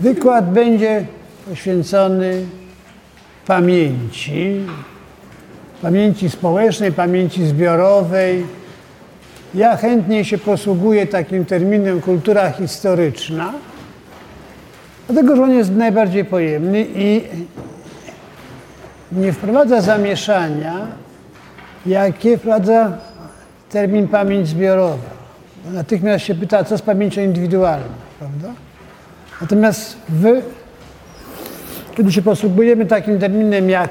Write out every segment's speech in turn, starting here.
Wykład będzie poświęcony pamięci, pamięci społecznej, pamięci zbiorowej. Ja chętnie się posługuję takim terminem kultura historyczna, dlatego że on jest najbardziej pojemny i nie wprowadza zamieszania, jakie wprowadza termin pamięć zbiorowa. Natychmiast się pyta, co z pamięcią indywidualną, prawda? Natomiast wy, kiedy się posługujemy takim terminem jak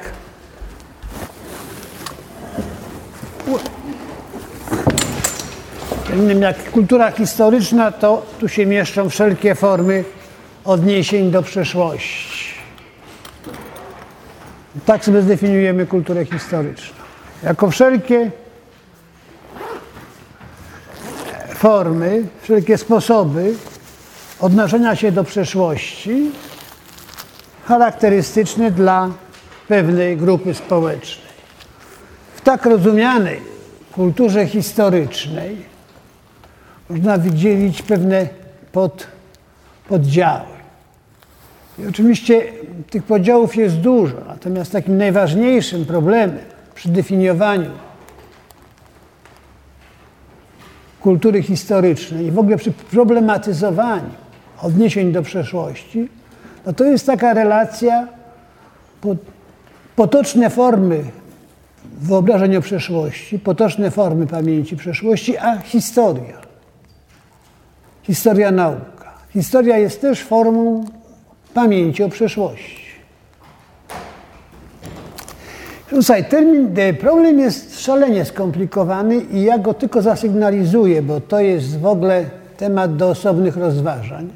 terminem jak kultura historyczna, to tu się mieszczą wszelkie formy odniesień do przeszłości. Tak sobie zdefiniujemy kulturę historyczną. Jako wszelkie formy, wszelkie sposoby odnoszenia się do przeszłości charakterystyczne dla pewnej grupy społecznej. W tak rozumianej kulturze historycznej można wydzielić pewne pod, poddziały. I oczywiście tych podziałów jest dużo, natomiast takim najważniejszym problemem przy definiowaniu kultury historycznej i w ogóle przy problematyzowaniu odniesień do przeszłości, no to jest taka relacja potoczne formy wyobrażeń o przeszłości, potoczne formy pamięci przeszłości, a historia. Historia nauka. Historia jest też formą pamięci o przeszłości. Słuchaj, termin, problem jest szalenie skomplikowany i ja go tylko zasygnalizuję, bo to jest w ogóle temat do osobnych rozważań.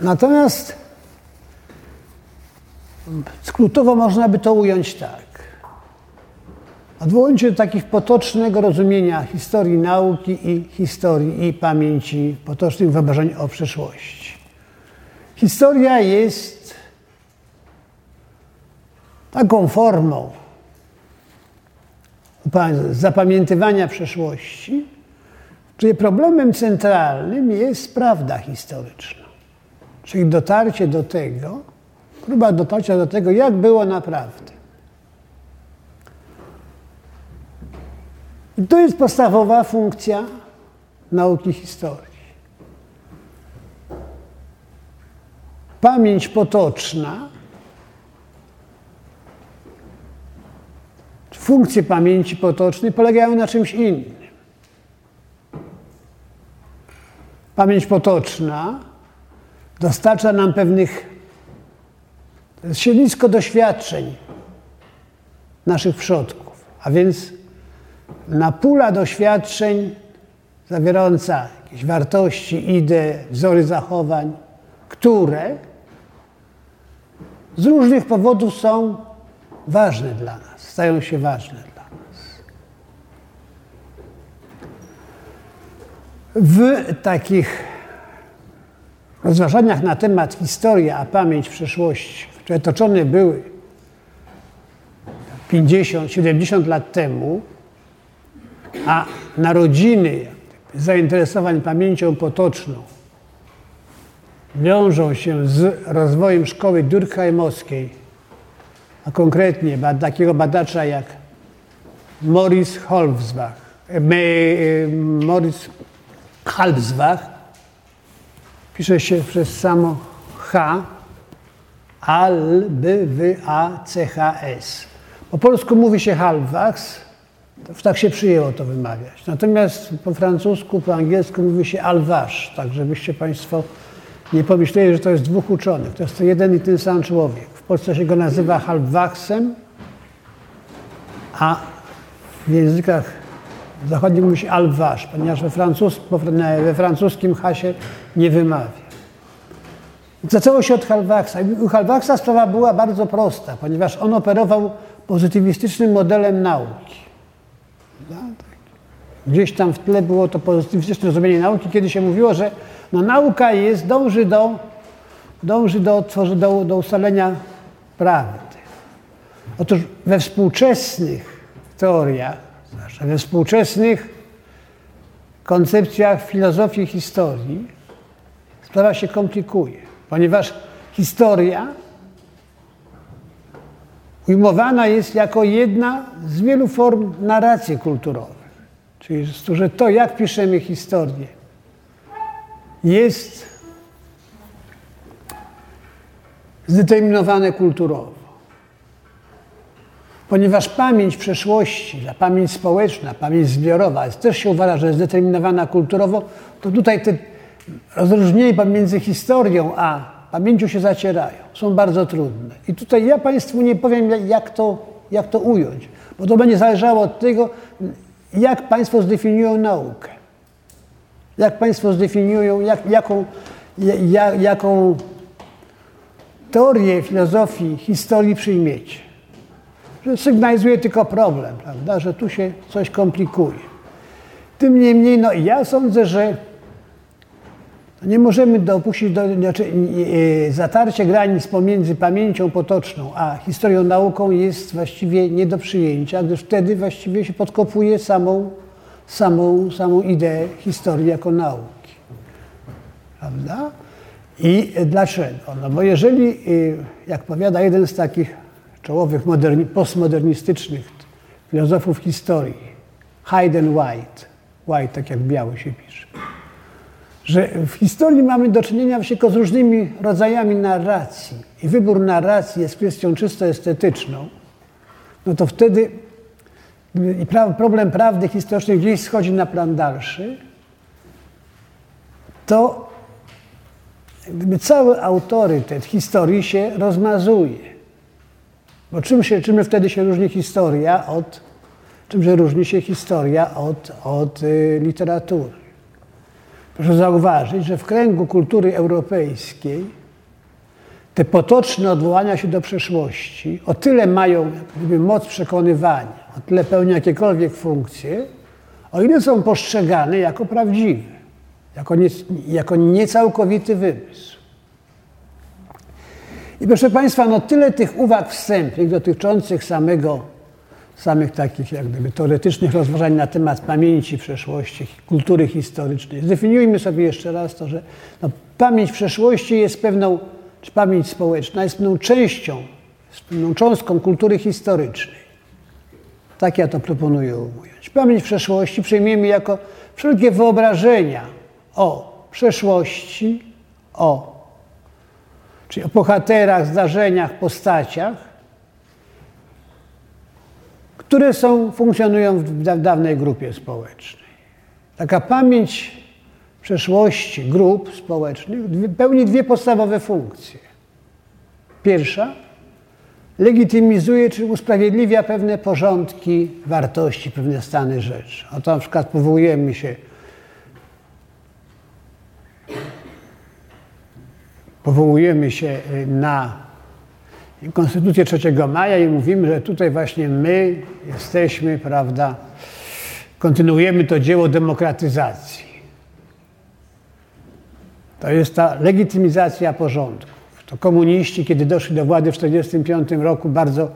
Natomiast skrótowo można by to ująć tak. Odwołując się do takich potocznego rozumienia historii nauki i historii i pamięci potocznych wyobrażeń o przeszłości. Historia jest taką formą zapamiętywania przeszłości, której problemem centralnym jest prawda historyczna. Czyli dotarcie do tego, próba dotarcia do tego, jak było naprawdę. I to jest podstawowa funkcja nauki historii. Pamięć potoczna, funkcje pamięci potocznej polegają na czymś innym. Pamięć potoczna dostarcza nam pewnych, to jest siedlisko doświadczeń naszych przodków, a więc na pula doświadczeń zawierająca jakieś wartości, idee, wzory zachowań, które z różnych powodów są ważne dla nas, stają się ważne dla nas. W takich rozważaniach na temat historii, a pamięć przeszłości, które toczone były 50-70 lat temu, a narodziny zainteresowań pamięcią potoczną wiążą się z rozwojem szkoły Durkheimowskiej, a konkretnie takiego badacza jak Morris Holzbach, Morris Halbsbach, pisze się przez samo H, al, b, w, a, c, h, s. Po polsku mówi się Halbwachs, tak się przyjęło to wymawiać. Natomiast po francusku, po angielsku mówi się alwasz, tak żebyście Państwo nie pomyśleli, że to jest dwóch uczonych. To jest to jeden i ten sam człowiek. W Polsce się go nazywa halbwachsem, a w językach zachodnich mówi się alwasz, ponieważ we, francus, we francuskim hasie nie wymawia. Zaczęło się od Halwachsa. U Halwachsa sprawa była bardzo prosta, ponieważ on operował pozytywistycznym modelem nauki. Gdzieś tam w tle było to pozytywistyczne rozumienie nauki, kiedy się mówiło, że no, nauka jest, dąży do, dąży do, do, do ustalenia prawdy. Otóż we współczesnych teoriach, zwłaszcza we współczesnych koncepcjach filozofii historii sprawa się komplikuje, ponieważ historia ujmowana jest jako jedna z wielu form narracji kulturowych. Czyli, że to, jak piszemy historię, jest zdeterminowane kulturowo. Ponieważ pamięć przeszłości, ta pamięć społeczna, pamięć zbiorowa jest, też się uważa, że jest zdeterminowana kulturowo, to tutaj te rozróżnienia pomiędzy historią a pamięcią się zacierają. Są bardzo trudne. I tutaj ja Państwu nie powiem, jak to, jak to ująć, bo to będzie zależało od tego, jak Państwo zdefiniują naukę. Jak Państwo zdefiniują, jak, jaką, jak, jaką teorię filozofii, historii przyjmiecie. Że sygnalizuje tylko problem, prawda, że tu się coś komplikuje. Tym niemniej, no ja sądzę, że nie możemy dopuścić do znaczy, zatarcia granic pomiędzy pamięcią potoczną a historią nauką jest właściwie nie do przyjęcia, gdyż wtedy właściwie się podkopuje samą, samą, samą ideę historii jako nauki. Prawda? I dlaczego? No bo jeżeli, y, jak powiada jeden z takich czołowych moderni, postmodernistycznych filozofów historii, Hayden White, White tak jak biały się pisze, że w historii mamy do czynienia tylko z różnymi rodzajami narracji i wybór narracji jest kwestią czysto estetyczną, no to wtedy i problem prawdy historycznej gdzieś schodzi na plan dalszy, to gdyby cały autorytet historii się rozmazuje. Bo czym, się, czym wtedy się różni historia od, czymże różni się historia od, od y, literatury? Proszę zauważyć, że w kręgu kultury europejskiej te potoczne odwołania się do przeszłości o tyle mają jakby, moc przekonywania, o tyle pełnią jakiekolwiek funkcje, o ile są postrzegane jako prawdziwe, jako, nie, jako niecałkowity wymysł. I proszę Państwa, no tyle tych uwag wstępnych dotyczących samego samych takich jak gdyby teoretycznych rozważań na temat pamięci przeszłości, kultury historycznej. Zdefiniujmy sobie jeszcze raz to, że no, pamięć przeszłości jest pewną, czy pamięć społeczna jest pewną częścią, jest pewną cząstką kultury historycznej. Tak ja to proponuję ująć. Pamięć przeszłości przyjmiemy jako wszelkie wyobrażenia o przeszłości, o, czyli o bohaterach, zdarzeniach, postaciach, które są, funkcjonują w dawnej grupie społecznej. Taka pamięć przeszłości grup społecznych pełni dwie podstawowe funkcje. Pierwsza legitymizuje czy usprawiedliwia pewne porządki, wartości, pewne stany rzeczy. Oto na przykład powołujemy się powołujemy się na Konstytucję 3 maja i mówimy, że tutaj właśnie my jesteśmy, prawda, kontynuujemy to dzieło demokratyzacji. To jest ta legitymizacja porządków. To komuniści, kiedy doszli do władzy w 1945 roku, bardzo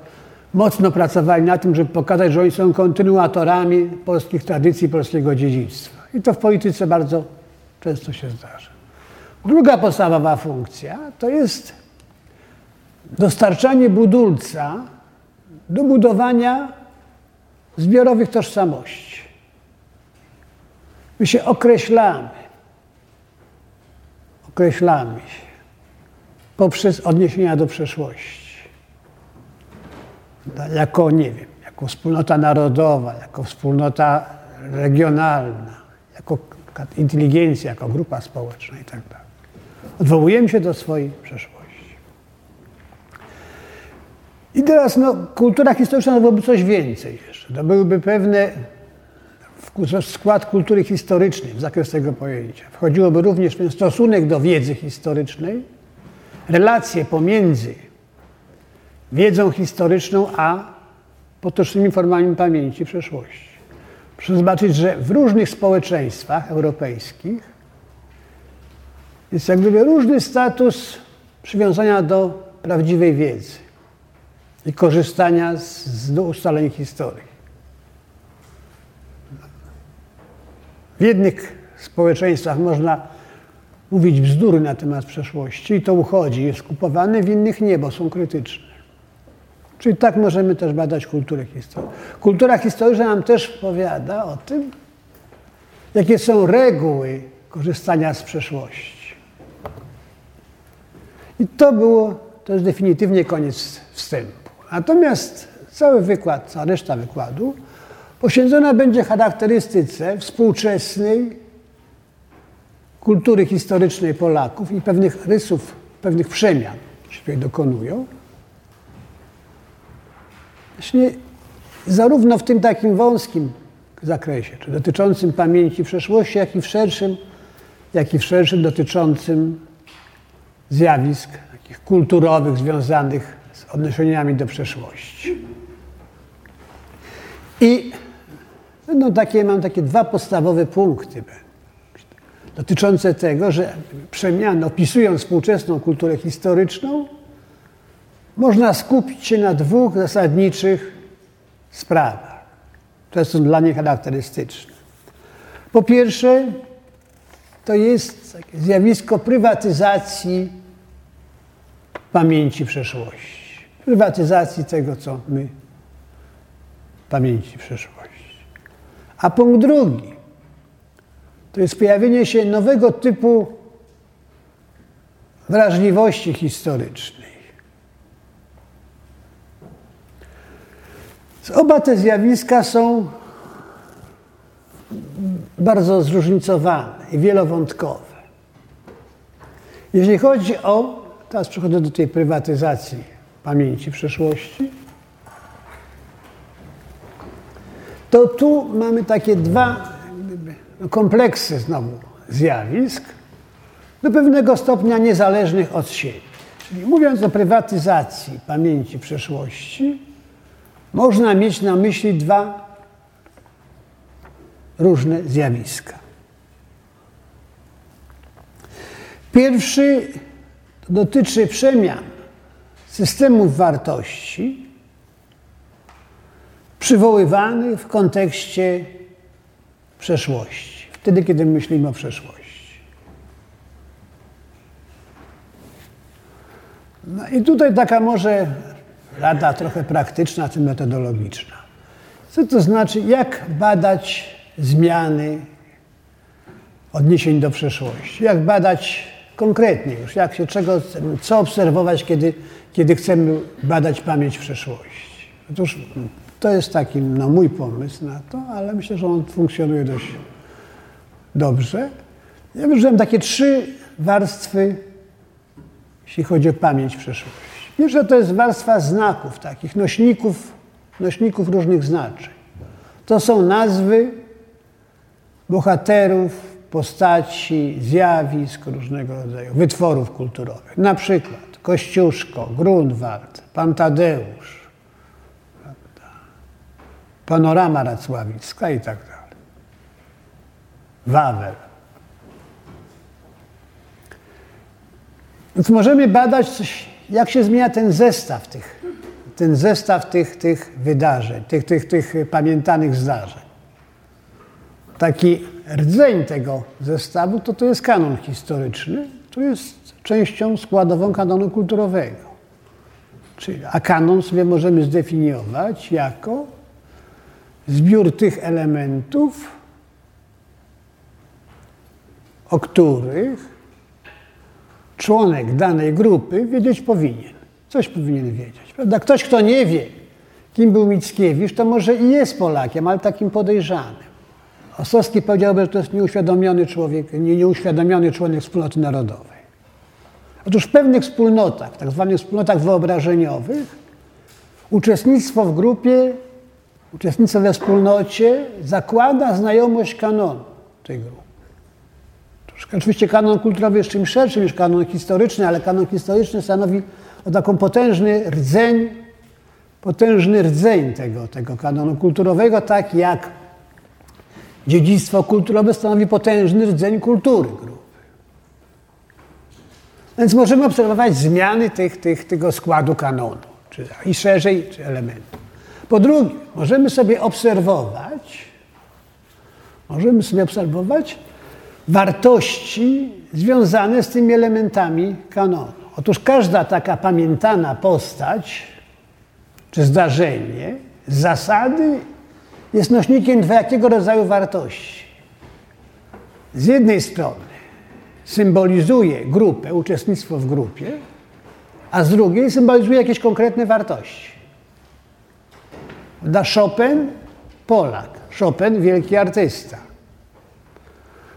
mocno pracowali na tym, żeby pokazać, że oni są kontynuatorami polskich tradycji, polskiego dziedzictwa. I to w polityce bardzo często się zdarza. Druga podstawowa funkcja to jest dostarczanie budulca do budowania zbiorowych tożsamości. My się określamy, określamy się poprzez odniesienia do przeszłości. Jako, nie wiem, jako wspólnota narodowa, jako wspólnota regionalna, jako inteligencja, jako grupa społeczna i tak. Odwołujemy się do swojej przeszłości. I teraz no, kultura historyczna to byłoby coś więcej jeszcze. To byłyby pewne skład kultury historycznej, w zakres tego pojęcia. Wchodziłoby również ten stosunek do wiedzy historycznej, relacje pomiędzy wiedzą historyczną a potocznymi formami pamięci przeszłości. Proszę zobaczyć, że w różnych społeczeństwach europejskich jest jak gdyby różny status przywiązania do prawdziwej wiedzy i korzystania z, z ustaleń historii. W jednych społeczeństwach można mówić bzdury na temat przeszłości i to uchodzi, jest kupowane, w innych nie, bo są krytyczne. Czyli tak możemy też badać kulturę historyczną. Kultura historyczna nam też powiada o tym, jakie są reguły korzystania z przeszłości. I to było, to jest definitywnie koniec wstępu. Natomiast cały wykład, cała reszta wykładu poświęcona będzie charakterystyce współczesnej kultury historycznej Polaków i pewnych rysów, pewnych przemian tutaj dokonują. Właśnie zarówno w tym takim wąskim zakresie, czy dotyczącym pamięci przeszłości, jak i w szerszym, jak i w szerszym dotyczącym zjawisk takich kulturowych związanych z odniesieniami do przeszłości. I no, takie, mam takie dwa podstawowe punkty dotyczące tego, że przemiany, opisując współczesną kulturę historyczną, można skupić się na dwóch zasadniczych sprawach, które są dla niej charakterystyczne. Po pierwsze, to jest zjawisko prywatyzacji pamięci przeszłości. Prywatyzacji tego, co my pamięci przeszłości. A punkt drugi to jest pojawienie się nowego typu wrażliwości historycznej. Oba te zjawiska są bardzo zróżnicowane i wielowątkowe. Jeśli chodzi o, teraz przechodzę do tej prywatyzacji pamięci przeszłości, to tu mamy takie dwa kompleksy znowu zjawisk, do pewnego stopnia niezależnych od siebie. Czyli mówiąc o prywatyzacji pamięci przeszłości, można mieć na myśli dwa różne zjawiska. Pierwszy dotyczy przemian systemów wartości przywoływanych w kontekście przeszłości. Wtedy, kiedy myślimy o przeszłości. No i tutaj taka może rada trochę praktyczna, czy metodologiczna. Co to znaczy, jak badać zmiany odniesień do przeszłości? Jak badać konkretnie już, jak się czego, co obserwować, kiedy, kiedy chcemy badać pamięć przeszłości? Otóż to jest taki no, mój pomysł na to, ale myślę, że on funkcjonuje dość dobrze. Ja wybrałem takie trzy warstwy, jeśli chodzi o pamięć przeszłości. Pierwsza to jest warstwa znaków, takich nośników, nośników różnych znaczeń. To są nazwy bohaterów, postaci, zjawisk różnego rodzaju, wytworów kulturowych. Na przykład Kościuszko, Grunwald, Pan Tadeusz, panorama racławicka i tak dalej. Wawel. Więc możemy badać, coś, jak się zmienia ten zestaw tych, ten zestaw tych, tych wydarzeń, tych, tych, tych pamiętanych zdarzeń. Taki rdzeń tego zestawu to to jest kanon historyczny, który jest częścią składową kanonu kulturowego. Czyli, a kanon sobie możemy zdefiniować jako zbiór tych elementów, o których członek danej grupy wiedzieć powinien. Coś powinien wiedzieć. Prawda? Ktoś, kto nie wie, kim był Mickiewicz, to może i jest Polakiem, ale takim podejrzanym. Osowski powiedziałby, że to jest nieuświadomiony człowiek, nie, nieuświadomiony członek wspólnoty narodowej. Otóż w pewnych wspólnotach, tak zwanych wspólnotach wyobrażeniowych, uczestnictwo w grupie uczestnictwo we wspólnocie zakłada znajomość kanonu tej grupy. Oczywiście kanon kulturowy jest czymś szerszym niż kanon historyczny, ale kanon historyczny stanowi o taką potężny rdzeń, potężny rdzeń tego, tego kanonu kulturowego, tak jak dziedzictwo kulturowe stanowi potężny rdzeń kultury grupy. Więc możemy obserwować zmiany tych, tych, tego składu kanonu, czy, i szerzej, czy elementów. Po drugie, możemy sobie obserwować możemy sobie obserwować wartości związane z tymi elementami kanonu. Otóż każda taka pamiętana postać czy zdarzenie zasady jest nośnikiem dwojakiego rodzaju wartości. Z jednej strony symbolizuje grupę, uczestnictwo w grupie, a z drugiej symbolizuje jakieś konkretne wartości. Da Chopin, Polak. Chopin, wielki artysta.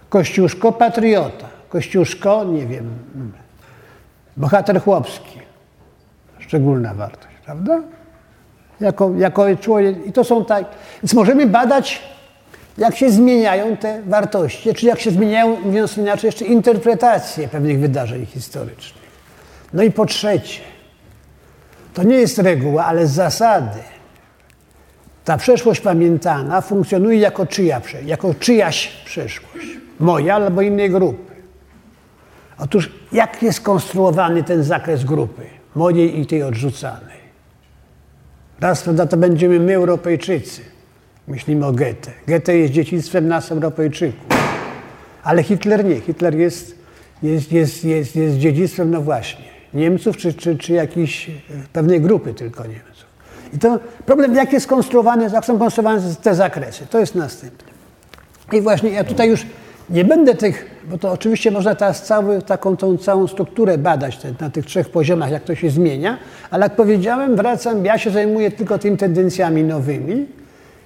Kościuszko, patriota. Kościuszko, nie wiem, bohater chłopski. Szczególna wartość, prawda? Jako, jako człowiek. I to są tak. Więc możemy badać, jak się zmieniają te wartości, czy jak się zmieniają, mówiąc inaczej, jeszcze interpretacje pewnych wydarzeń historycznych. No i po trzecie, to nie jest reguła, ale zasady. Ta przeszłość pamiętana funkcjonuje jako, czyja, jako czyjaś przeszłość. Moja albo innej grupy. Otóż jak jest konstruowany ten zakres grupy? Mojej i tej odrzucanej. Raz, prawda, to będziemy my, Europejczycy. Myślimy o Goethe. Goethe jest dzieciństwem nas, Europejczyków. Ale Hitler nie. Hitler jest, jest, jest, jest, jest dziedzictwem, no właśnie, Niemców czy, czy, czy jakiejś e, pewnej grupy tylko Niemców. I to problem, jak jest konstruowany, jak są konstruowane te zakresy, to jest następne. I właśnie ja tutaj już nie będę tych, bo to oczywiście można teraz cały, taką tą całą strukturę badać te, na tych trzech poziomach, jak to się zmienia, ale jak powiedziałem, wracam, ja się zajmuję tylko tymi tendencjami nowymi.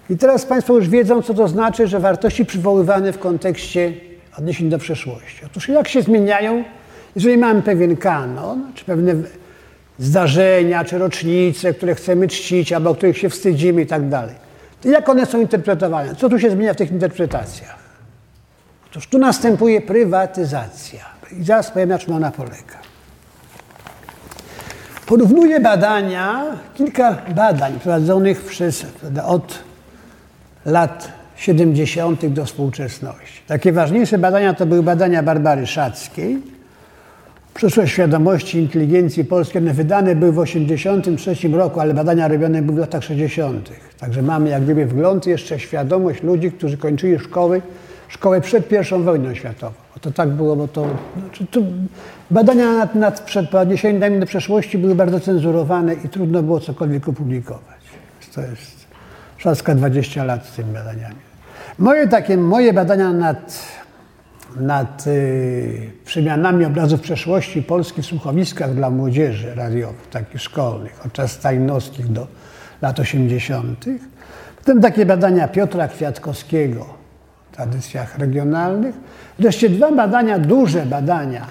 I teraz Państwo już wiedzą, co to znaczy, że wartości przywoływane w kontekście odniesień do przeszłości. Otóż jak się zmieniają, jeżeli mamy pewien kanon, czy pewne zdarzenia, czy rocznice, które chcemy czcić, albo których się wstydzimy i tak dalej, to jak one są interpretowane? Co tu się zmienia w tych interpretacjach? Otóż tu następuje prywatyzacja. I zaraz powiem, na czym ona polega. Porównuję badania, kilka badań prowadzonych przez, od lat 70. do współczesności. Takie ważniejsze badania to były badania Barbary Szackiej. Przyszłe świadomości inteligencji polskiej, one wydane były w 1983 roku, ale badania robione były w latach 60. Także mamy jak gdyby wgląd jeszcze świadomość ludzi, którzy kończyli szkoły szkołę przed I wojną światową. To tak było, bo to, znaczy, to badania nad, nad przed, podniesieniem do przeszłości były bardzo cenzurowane i trudno było cokolwiek opublikować. To jest trzaska 20 lat z tymi badaniami. Moje takie, moje badania nad, nad y, przemianami obrazów przeszłości Polski w słuchowiskach dla młodzieży radiowych, takich szkolnych, od czas stajnowskich do lat 80. Potem takie badania Piotra Kwiatkowskiego, tradycjach regionalnych. Wreszcie dwa badania, duże badania,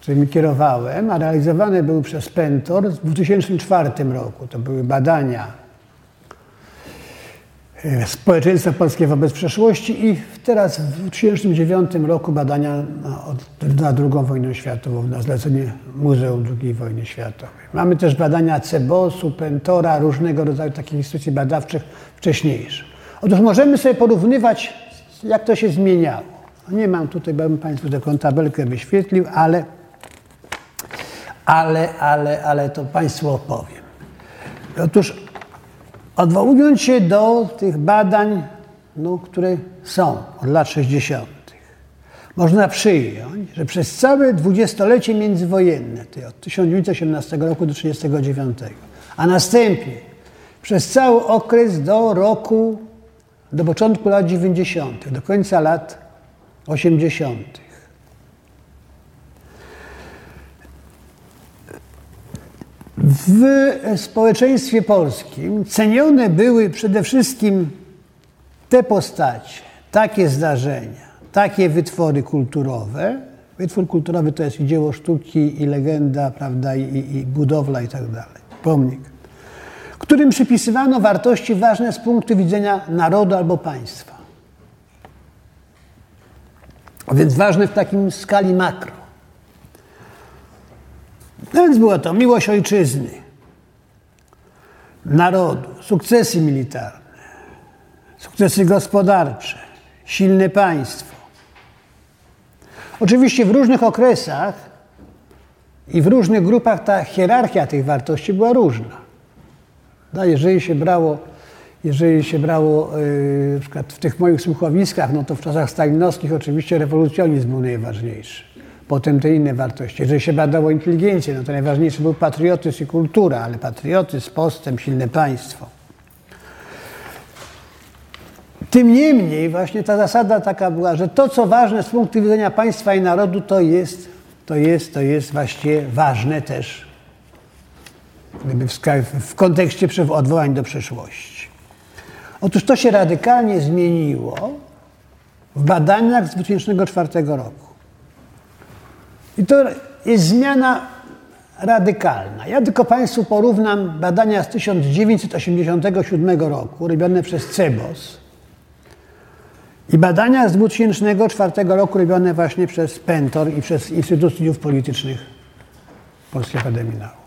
którymi kierowałem, a realizowane były przez Pentor w 2004 roku. To były badania e, społeczeństwa polskie wobec przeszłości i teraz w 2009 roku badania na, II wojnę światową, na zlecenie Muzeum II wojny światowej. Mamy też badania CEBOS-u, Pentora, różnego rodzaju takich instytucji badawczych wcześniejszych. Otóż możemy sobie porównywać, jak to się zmieniało. Nie mam tutaj, bym Państwu taką tabelkę wyświetlił, ale, ale, ale, ale to Państwu opowiem. Otóż odwołując się do tych badań, no, które są od lat 60., można przyjąć, że przez całe dwudziestolecie międzywojenne, od 1918 roku do 1939, a następnie przez cały okres do roku do początku lat 90., do końca lat 80. W społeczeństwie polskim cenione były przede wszystkim te postacie, takie zdarzenia, takie wytwory kulturowe. Wytwór kulturowy to jest i dzieło sztuki, i legenda, prawda, i, i budowla i tak dalej, pomnik którym przypisywano wartości ważne z punktu widzenia narodu albo państwa. A więc ważne w takim skali makro. No więc była to miłość ojczyzny, narodu, sukcesy militarne, sukcesy gospodarcze, silne państwo. Oczywiście w różnych okresach i w różnych grupach ta hierarchia tych wartości była różna. No, jeżeli się brało jeżeli się brało y, przykład w tych moich słuchowiskach, no to w czasach stalinowskich oczywiście rewolucjonizm był najważniejszy. Potem te inne wartości. Jeżeli się badało inteligencję, no to najważniejszy był patriotyzm i kultura, ale patriotyzm, postęp, silne państwo. Tym niemniej właśnie ta zasada taka była, że to, co ważne z punktu widzenia państwa i narodu, to jest, to jest, to jest właściwie ważne też gdyby w, w kontekście odwołań do przeszłości. Otóż to się radykalnie zmieniło w badaniach z 2004 roku. I to jest zmiana radykalna. Ja tylko Państwu porównam badania z 1987 roku, robione przez CEBOS i badania z 2004 roku robione właśnie przez PENTOR i przez Instytut Studiów Politycznych Polskiej Akademii Nauk.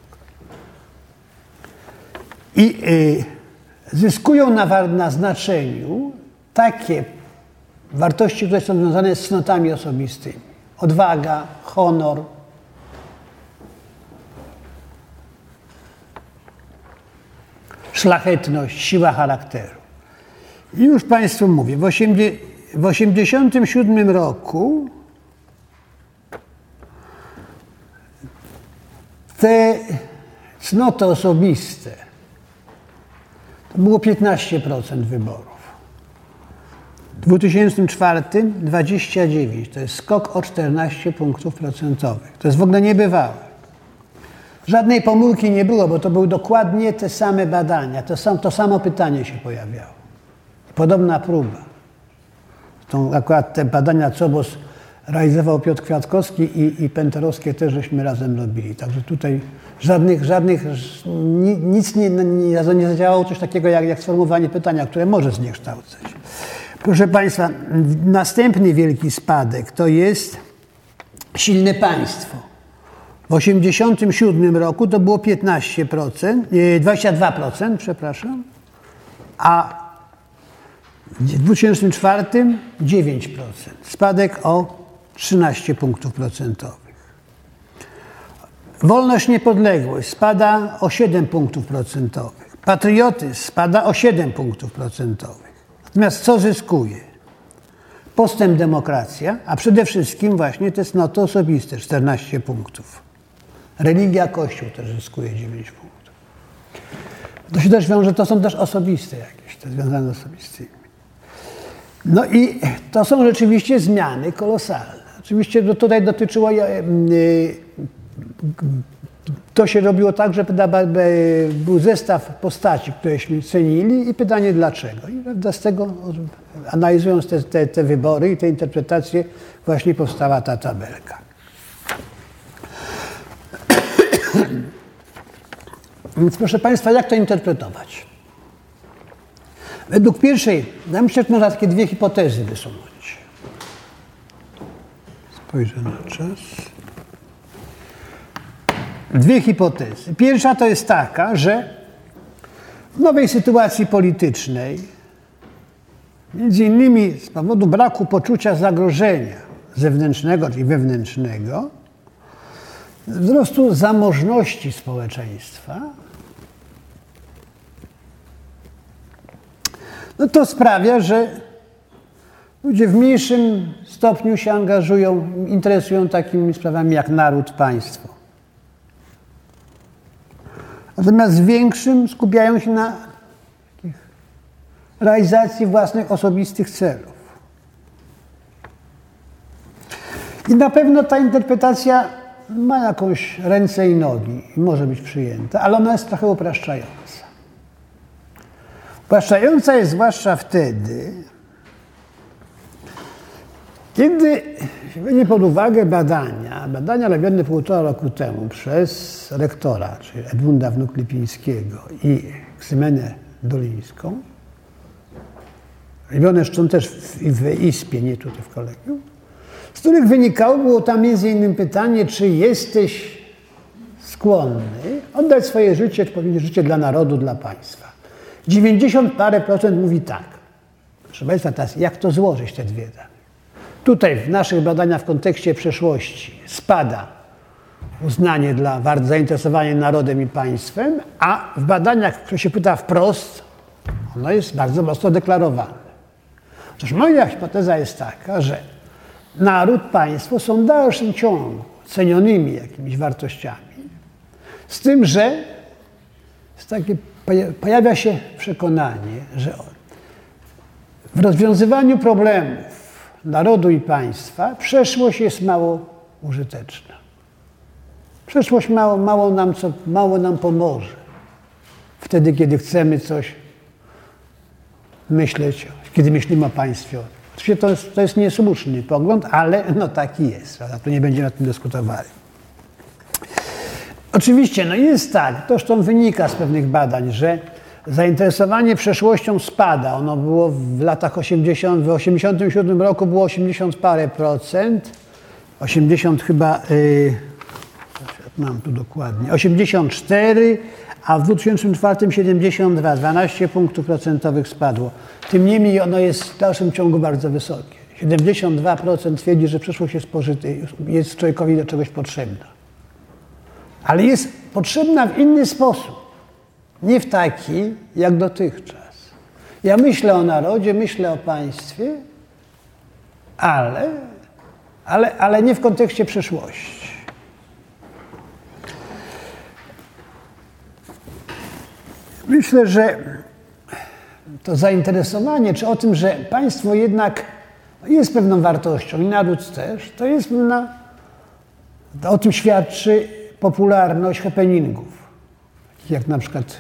I y, zyskują na, na znaczeniu takie wartości, które są związane z cnotami osobistymi. Odwaga, honor, szlachetność, siła charakteru. I już Państwu mówię, w 1987 roku te cnoty osobiste było 15% wyborów. W 2004 29, to jest skok o 14 punktów procentowych. To jest w ogóle niebywałe. Żadnej pomyłki nie było, bo to były dokładnie te same badania, to, sam, to samo pytanie się pojawiało. Podobna próba. Tą, akurat te badania COBOS realizował Piotr Kwiatkowski i, i Penterowskie też żeśmy razem robili. Także tutaj żadnych, żadnych nic nie, nie, nie zadziałało coś takiego jak, jak sformułowanie pytania, które może zniekształcać. Proszę Państwa, następny wielki spadek to jest silne państwo. W 1987 roku to było 15%, 22%, przepraszam, a w 2004 9%. Spadek o 13 punktów procentowych. Wolność, niepodległość spada o 7 punktów procentowych. Patriotyzm spada o 7 punktów procentowych. Natomiast co zyskuje? Postęp demokracja, a przede wszystkim właśnie te cnoty osobiste 14 punktów. Religia, Kościół też zyskuje 9 punktów. To się też wiąże, to są też osobiste jakieś, te związane z osobistymi. No i to są rzeczywiście zmiany kolosalne. Oczywiście tutaj dotyczyło, e, to się robiło tak, że był zestaw postaci, któreśmy cenili i pytanie dlaczego. I z tego, analizując te, te, te wybory i te interpretacje, właśnie powstała ta tabelka. Więc proszę Państwa, jak to interpretować? Według pierwszej, ja myślę, że można takie dwie hipotezy wysunąć. Spojrzę na czas. Dwie hipotezy. Pierwsza to jest taka, że w nowej sytuacji politycznej, między innymi z powodu braku poczucia zagrożenia zewnętrznego czy wewnętrznego, wzrostu zamożności społeczeństwa, no to sprawia, że ludzie w mniejszym stopniu się angażują, interesują takimi sprawami jak naród, państwo. Natomiast w większym skupiają się na realizacji własnych osobistych celów. I na pewno ta interpretacja ma jakąś ręce i nogi i może być przyjęta, ale ona jest trochę upraszczająca. Upraszczająca jest zwłaszcza wtedy, kiedy weźmie pod uwagę badania, badania robione półtora roku temu przez rektora, czyli Edmunda Wnuk-Lipińskiego i Ksymenę Dolińską, robione zresztą też w, w ISPie, nie tutaj w kolegium, z których wynikało, było tam między innymi pytanie, czy jesteś skłonny oddać swoje życie, czy życie dla narodu, dla państwa. 90 parę procent mówi tak. Proszę Państwa, teraz jak to złożyć te dwie dane? Tutaj w naszych badaniach w kontekście przeszłości spada uznanie dla zainteresowania narodem i państwem, a w badaniach, które się pyta wprost, Ono jest bardzo mocno deklarowane. Otóż moja hipoteza jest taka, że naród, państwo są w dalszym ciągu cenionymi jakimiś wartościami. Z tym, że takie, pojawia się przekonanie, że w rozwiązywaniu problemów narodu i państwa przeszłość jest mało użyteczna. Przeszłość mało, mało, nam, co, mało nam pomoże. Wtedy, kiedy chcemy coś myśleć, kiedy myślimy o państwie. Oczywiście to jest, to jest niesłuszny pogląd, ale no taki jest. Prawda? Tu nie będziemy nad tym dyskutowali. Oczywiście, no jest tak, to zresztą wynika z pewnych badań, że zainteresowanie przeszłością spada. Ono było w latach 80, w 87 roku było 80 parę procent, 80 chyba, yy, mam tu dokładnie, 84, a w 2004 72, 12 punktów procentowych spadło. Tym niemniej ono jest w dalszym ciągu bardzo wysokie. 72% twierdzi, że przyszłość jest, pożyty, jest człowiekowi do czegoś potrzebna. Ale jest potrzebna w inny sposób. Nie w taki, jak dotychczas. Ja myślę o narodzie, myślę o państwie, ale, ale, ale nie w kontekście przyszłości. Myślę, że to zainteresowanie, czy o tym, że państwo jednak jest pewną wartością i naród też, to jest pewna, o tym świadczy popularność happeningów, jak na przykład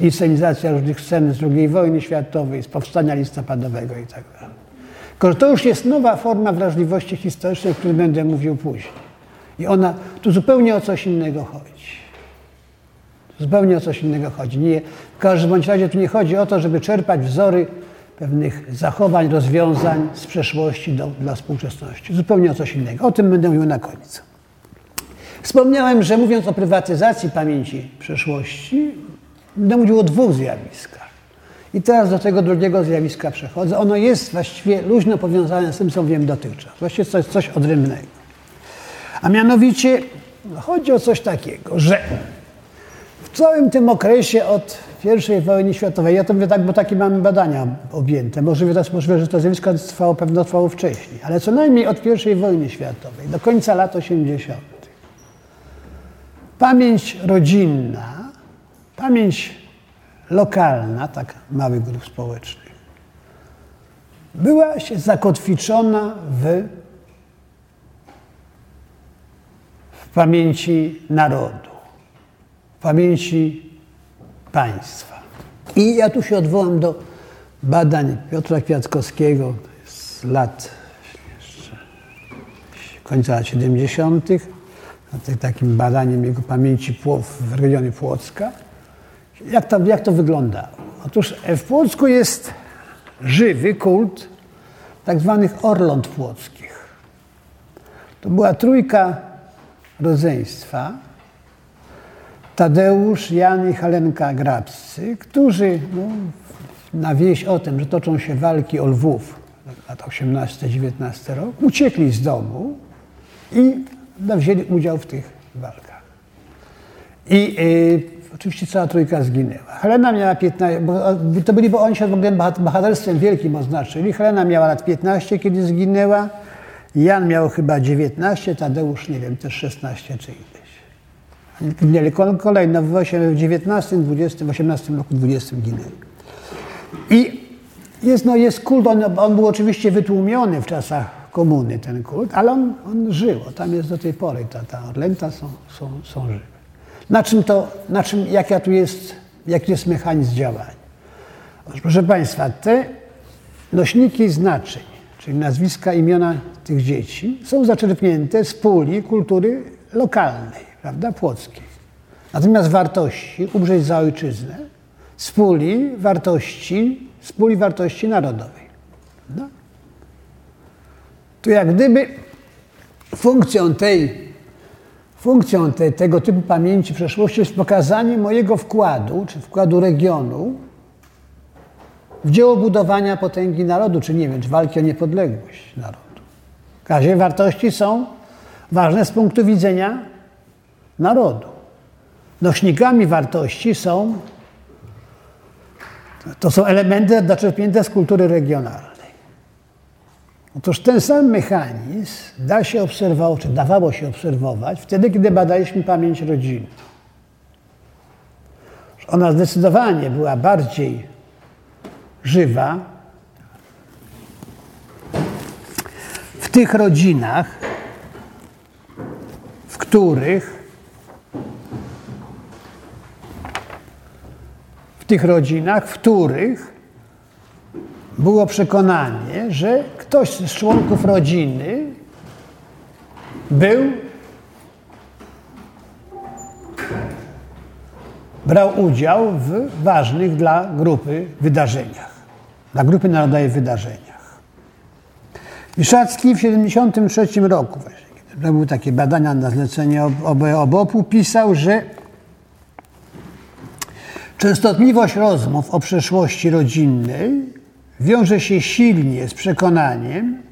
inscenizacja różnych scen z II wojny światowej, z powstania listopadowego i tak dalej. To już jest nowa forma wrażliwości historycznej, o której będę mówił później. I ona, tu zupełnie o coś innego chodzi. Zupełnie o coś innego chodzi. Nie, w każdym bądź razie tu nie chodzi o to, żeby czerpać wzory pewnych zachowań, rozwiązań z przeszłości do, dla współczesności. Zupełnie o coś innego. O tym będę mówił na koniec. Wspomniałem, że mówiąc o prywatyzacji pamięci przeszłości, będę mówił o dwóch zjawiskach. I teraz do tego drugiego zjawiska przechodzę. Ono jest właściwie luźno powiązane z tym, co wiem dotychczas. Właściwie to jest coś odrębnego. A mianowicie chodzi o coś takiego, że w całym tym okresie od I wojny światowej, ja to mówię tak, bo takie mamy badania objęte, możliwe, możliwe że to zjawisko trwało, pewno trwało wcześniej, ale co najmniej od I wojny światowej do końca lat 80. Pamięć rodzinna, pamięć lokalna, tak małych grup społecznych, była się zakotwiczona w, w pamięci narodu pamięci państwa. I ja tu się odwołam do badań Piotra Kwiatkowskiego z lat końca lat 70. Takim badaniem jego pamięci w regionie Płocka. Jak to, jak to wyglądało? Otóż w Płocku jest żywy kult tak zwanych orląt płockich. To była trójka rodzeństwa, Tadeusz, Jan i Helenka Grabscy, którzy no, na wieść o tym, że toczą się walki o Lwów, lat 18-19 rok, uciekli z domu i no, wzięli udział w tych walkach. I y, oczywiście cała trójka zginęła. Helena miała 15, bo to byli, bo oni się w ogóle bohaterstwem wielkim oznaczyli. Helena miała lat 15, kiedy zginęła. Jan miał chyba 19, Tadeusz, nie wiem, też 16 czy ile. Ginęli kolejno w 19, 20, 18 roku, 20 ginęli. I jest, no, jest kult, on, on, był oczywiście wytłumiony w czasach komuny, ten kult, ale on, on żył, tam jest do tej pory, ta, ta orlęta są, są, są żywe. Na czym to, na czym, jaka tu jest, jaki jest mechanizm działania? Proszę Państwa, te nośniki znaczeń, czyli nazwiska, imiona tych dzieci, są zaczerpnięte z puli kultury lokalnej prawda, płockiej. Natomiast wartości, umrzeć za ojczyznę, z puli wartości, z puli wartości narodowej. No. Tu jak gdyby funkcją tej, funkcją te, tego typu pamięci przeszłości jest pokazanie mojego wkładu, czy wkładu regionu w dzieło budowania potęgi narodu, czy nie wiem, czy walki o niepodległość narodu. W razie wartości są ważne z punktu widzenia narodu. Nośnikami wartości są To są elementy zaczerpnięte z kultury regionalnej. Otóż ten sam mechanizm da się obserwować, czy dawało się obserwować wtedy, kiedy badaliśmy pamięć rodzinną. Ona zdecydowanie była bardziej żywa w tych rodzinach, w których w tych rodzinach, w których było przekonanie, że ktoś z członków rodziny był, brał udział w ważnych dla grupy wydarzeniach, dla grupy narodowej wydarzeniach. Wyszacki w 1973 roku, właśnie, kiedy robił takie badania na zlecenie OBOP-u, pisał, że częstotliwość rozmów o przeszłości rodzinnej wiąże się silnie z przekonaniem,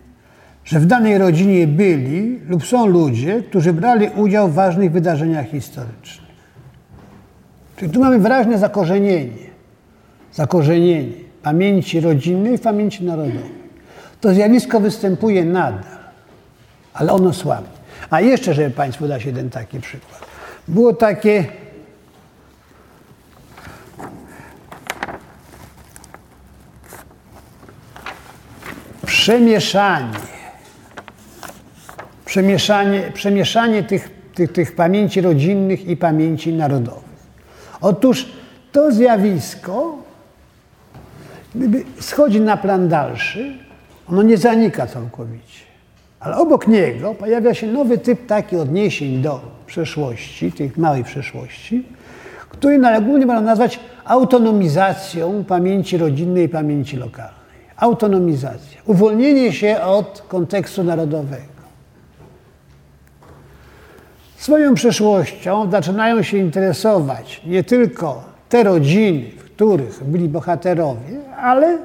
że w danej rodzinie byli lub są ludzie, którzy brali udział w ważnych wydarzeniach historycznych. Czyli tu mamy wyraźne zakorzenienie, zakorzenienie pamięci rodzinnej i pamięci narodowej. To zjawisko występuje nadal, ale ono słabnie. A jeszcze, żeby Państwu dać jeden taki przykład. Było takie przemieszanie, przemieszanie, przemieszanie tych, tych, tych pamięci rodzinnych i pamięci narodowych. Otóż to zjawisko gdyby schodzi na plan dalszy, ono nie zanika całkowicie. Ale obok niego pojawia się nowy typ taki odniesień do przeszłości, tej małej przeszłości, który najogólniej można nazwać autonomizacją pamięci rodzinnej i pamięci lokalnej autonomizacja, uwolnienie się od kontekstu narodowego. Swoją przeszłością zaczynają się interesować nie tylko te rodziny, w których byli bohaterowie, ale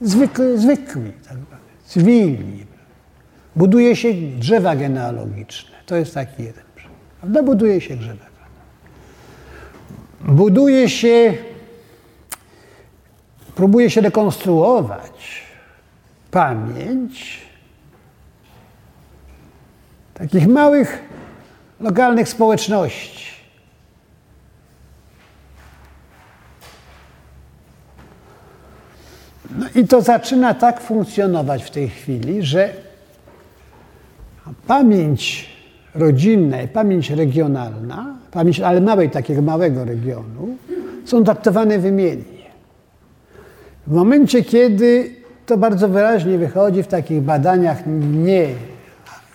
zwykli, zwykli tak cywilni. Buduje się drzewa genealogiczne. To jest taki jeden przykład. Buduje się drzewa. Buduje się próbuje się rekonstruować pamięć takich małych, lokalnych społeczności. No i to zaczyna tak funkcjonować w tej chwili, że pamięć rodzinna i pamięć regionalna, pamięć ale małej, takiego małego regionu, są traktowane wymiennie. W momencie, kiedy to bardzo wyraźnie wychodzi w takich badaniach nie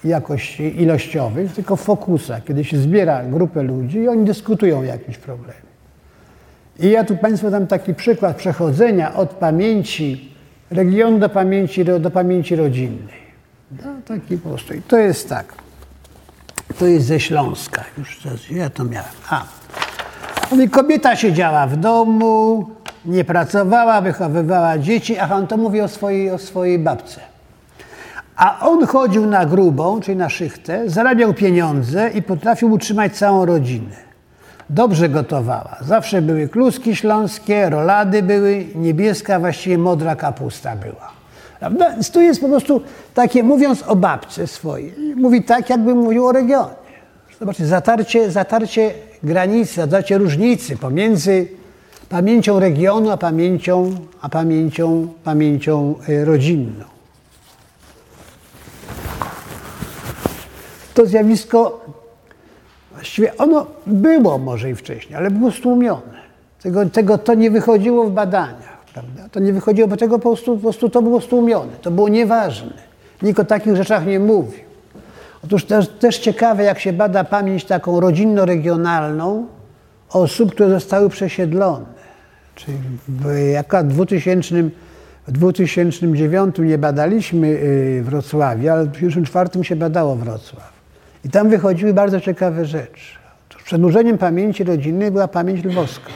jakości ilościowych, tylko w fokusach, kiedy się zbiera grupę ludzi i oni dyskutują o jakimś problemie. I ja tu Państwu dam taki przykład przechodzenia od pamięci regionu do pamięci, do pamięci rodzinnej. No, taki po prostu. I to jest tak. To jest ze Śląska. Już ja to miałem. A. Kobieta siedziała w domu, nie pracowała, wychowywała dzieci, a on to mówi o swojej, o swojej babce. A on chodził na grubą, czyli na szychtę, zarabiał pieniądze i potrafił utrzymać całą rodzinę. Dobrze gotowała. Zawsze były kluski śląskie, rolady były, niebieska, właściwie modra kapusta była. Prawda? Tu jest po prostu takie, mówiąc o babce swojej, mówi tak, jakby mówił o regionie. Zobaczcie, zatarcie, zatarcie granicy, zatarcie różnicy pomiędzy pamięcią regionu, a pamięcią, a pamięcią, pamięcią e, rodzinną. To zjawisko, właściwie ono było może i wcześniej, ale było stłumione. Tego, tego to nie wychodziło w badaniach, prawda? To nie wychodziło, bo tego po prostu, po prostu to było stłumione, to było nieważne. Nikt o takich rzeczach nie mówił. Otóż też, też ciekawe, jak się bada pamięć taką rodzinno-regionalną osób, które zostały przesiedlone. Czyli akurat w 2000, w 2009 nie badaliśmy y, Wrocławia, ale w 2004 się badało Wrocław. I tam wychodziły bardzo ciekawe rzeczy. Otóż przedłużeniem pamięci rodzinnej była pamięć lwowska.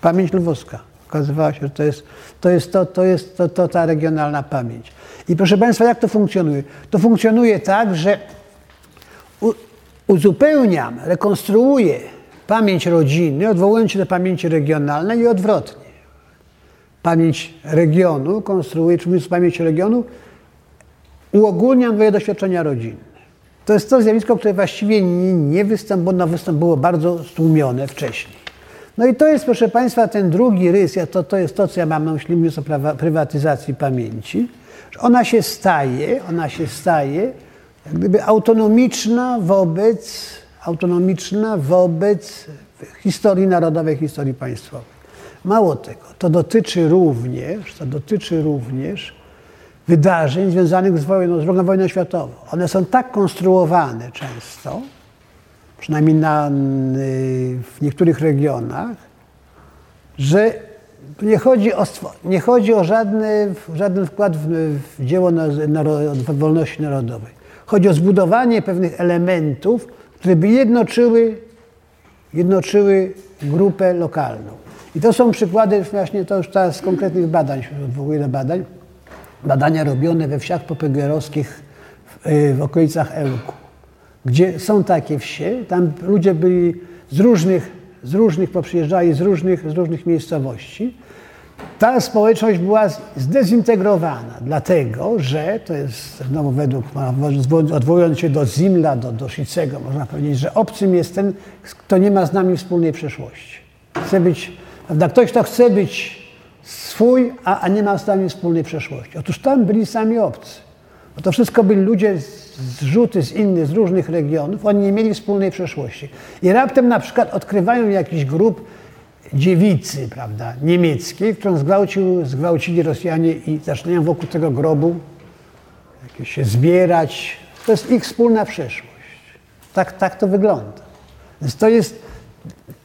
Pamięć lwowska. Okazywało się, że to jest to, jest to, to, jest to, to ta regionalna pamięć. I proszę Państwa, jak to funkcjonuje? To funkcjonuje tak, że uzupełniam, rekonstruuję pamięć rodziny, odwołując się do pamięci regionalnej i odwrotnie. pamięć regionu, konstruuję, czy mówiąc pamięć regionu, uogólniam moje doświadczenia rodzinne. To jest to zjawisko, które właściwie nie, nie występowało, występowało bardzo stłumione wcześniej. No i to jest, proszę Państwa, ten drugi rys, ja to, to jest to, co ja mam na myśli, mówiąc o prawa, prywatyzacji pamięci, że ona się staje, ona się staje jak gdyby autonomiczna wobec, autonomiczna wobec historii narodowej, historii państwowej. Mało tego, to dotyczy również, to dotyczy również wydarzeń związanych z wojną, z II wojną światową. One są tak konstruowane często, przynajmniej na, w niektórych regionach, że nie chodzi o, nie chodzi o żadny, żaden wkład w, w dzieło wolności narodowej. Chodzi o zbudowanie pewnych elementów, które by jednoczyły, jednoczyły grupę lokalną. I to są przykłady właśnie to już teraz z konkretnych badań, w ogóle badań, badania robione we wsiach popegerowskich w, w okolicach Ełku, gdzie są takie wsie, tam ludzie byli z różnych, z różnych poprzyjeżdżali, z różnych, z różnych miejscowości. Ta społeczność była zdezintegrowana, dlatego że to jest znowu według, odwołując się do Zimla, do, do można powiedzieć, że obcym jest ten, kto nie ma z nami wspólnej przeszłości. Chce być, prawda, ktoś, kto chce być swój, a, a nie ma z nami wspólnej przeszłości. Otóż tam byli sami obcy. Bo to wszystko byli ludzie zrzuty z innych, z różnych regionów, oni nie mieli wspólnej przeszłości. I raptem na przykład odkrywają jakiś grup dziewicy, prawda, niemieckiej, którą zgwałcił, zgwałcili Rosjanie i zaczynają wokół tego grobu jakieś się zbierać. To jest ich wspólna przeszłość. Tak, tak to wygląda. Więc to jest,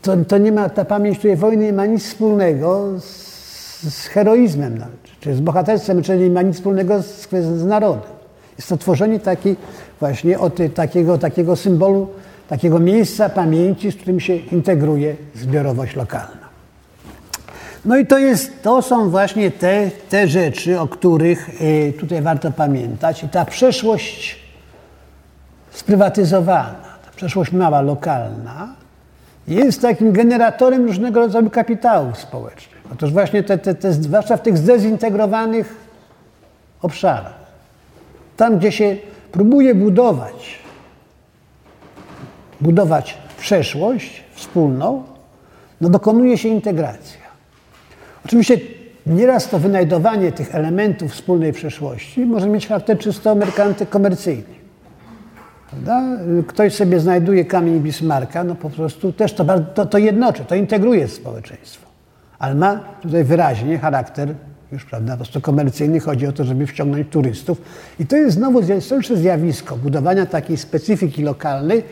to, to nie ma, ta pamięć tej wojny nie ma nic wspólnego z z heroizmem, czy z bohaterstwem, czyli nie ma nic wspólnego z, z narodem. Jest to tworzenie taki, właśnie od takiego, takiego symbolu, takiego miejsca pamięci, z którym się integruje zbiorowość lokalna. No i to, jest, to są właśnie te, te rzeczy, o których y, tutaj warto pamiętać. I ta przeszłość sprywatyzowana, ta przeszłość mała, lokalna, jest takim generatorem różnego rodzaju kapitałów społecznych. Otóż właśnie te, te, te, zwłaszcza w tych zdezintegrowanych obszarach, tam gdzie się próbuje budować, budować przeszłość wspólną, no dokonuje się integracja. Oczywiście nieraz to wynajdowanie tych elementów wspólnej przeszłości może mieć charakter czysto komercyjny. Prawda? Ktoś sobie znajduje kamień Bismarka, no po prostu też to, to, to jednoczy, to integruje społeczeństwo ale ma tutaj wyraźnie charakter już prawda, po prostu komercyjny. Chodzi o to, żeby wciągnąć turystów. I to jest znowu historyczne zjawisko budowania takiej specyfiki lokalnej,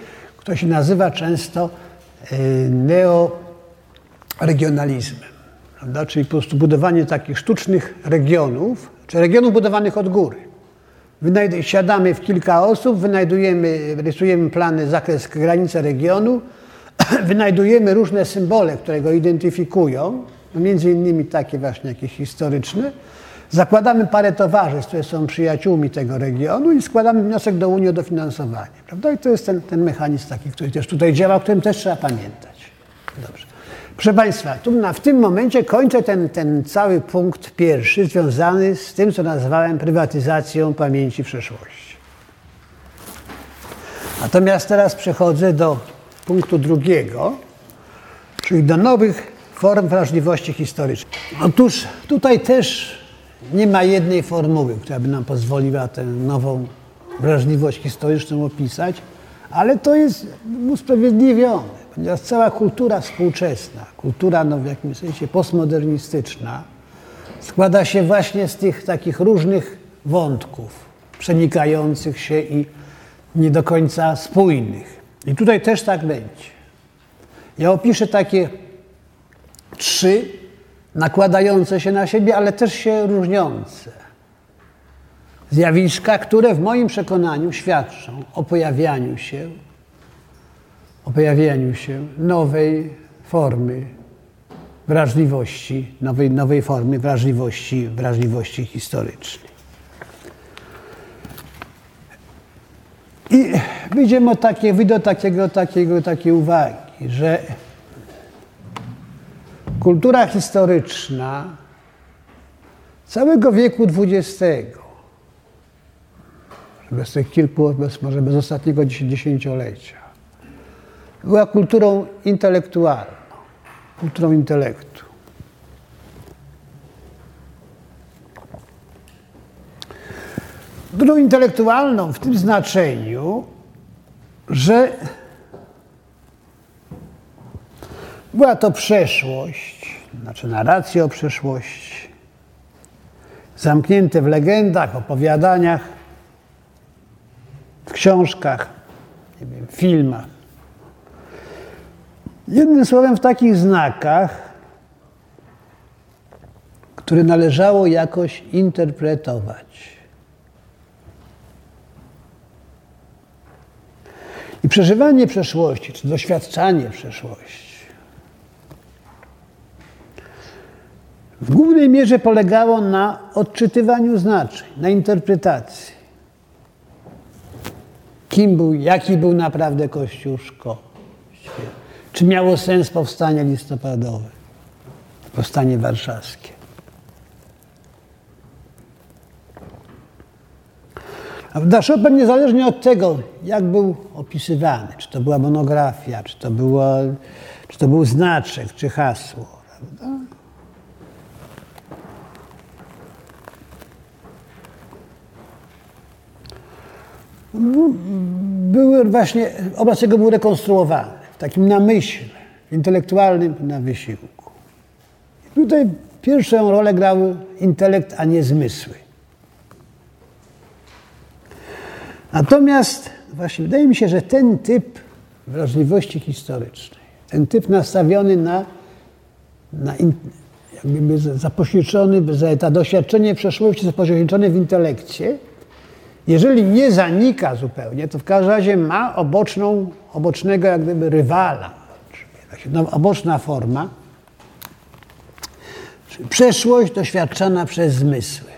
która się nazywa często y, neoregionalizmem. Prawda? Czyli po prostu budowanie takich sztucznych regionów, czy regionów budowanych od góry. siadamy w kilka osób, wynajdujemy, rysujemy plany, zakres, granice regionu, wynajdujemy różne symbole, które go identyfikują, no między innymi takie właśnie jakieś historyczne. Zakładamy parę towarzystw, które są przyjaciółmi tego regionu i składamy wniosek do Unii o dofinansowanie. Prawda? I to jest ten, ten mechanizm taki, który też tutaj działa, o którym też trzeba pamiętać. Dobrze. Proszę Państwa, tu na, w tym momencie kończę ten, ten cały punkt pierwszy związany z tym, co nazwałem prywatyzacją pamięci przeszłości. Natomiast teraz przechodzę do punktu drugiego, czyli do nowych form wrażliwości historycznej. Otóż tutaj też nie ma jednej formuły, która by nam pozwoliła tę nową wrażliwość historyczną opisać, ale to jest usprawiedliwione, ponieważ cała kultura współczesna, kultura no, w jakimś sensie postmodernistyczna, składa się właśnie z tych takich różnych wątków, przenikających się i nie do końca spójnych. I tutaj też tak będzie. Ja opiszę takie trzy nakładające się na siebie, ale też się różniące. Zjawiska, które w moim przekonaniu świadczą o pojawianiu się, o pojawianiu się nowej formy wrażliwości, nowej, nowej formy wrażliwości, wrażliwości historycznej. I wyjdziemy od takie, wyjdę od takiego, takiego, takiej uwagi, że Kultura historyczna całego wieku XX, bez tych kilku, bez, może bez ostatniego dziesięciolecia, była kulturą intelektualną, kulturą intelektu. Kulturą intelektualną w tym znaczeniu, że była to przeszłość, znaczy narracje o przeszłości, zamknięte w legendach, opowiadaniach, w książkach, nie wiem, filmach. Jednym słowem, w takich znakach, które należało jakoś interpretować. I przeżywanie przeszłości, czy doświadczanie przeszłości, w głównej mierze polegało na odczytywaniu znaczeń, na interpretacji. Kim był, jaki był naprawdę Kościuszko? Czy miało sens powstanie listopadowe, powstanie warszawskie? A Chopin niezależnie od tego, jak był opisywany, czy to była monografia, czy to, było, czy to był znaczek, czy hasło, prawda? Były właśnie, obraz jego był rekonstruowany w takim namyśle, intelektualnym na wysiłku. I tutaj pierwszą rolę grał intelekt, a nie zmysły. Natomiast właśnie wydaje mi się, że ten typ wrażliwości historycznej, ten typ nastawiony na, na in, jakby zapośredniczony, to doświadczenie przeszłości zapośredniczone w intelekcie, jeżeli nie zanika zupełnie, to w każdym razie ma oboczną, obocznego jak gdyby rywala, no, oboczna forma, przeszłość doświadczana przez zmysły.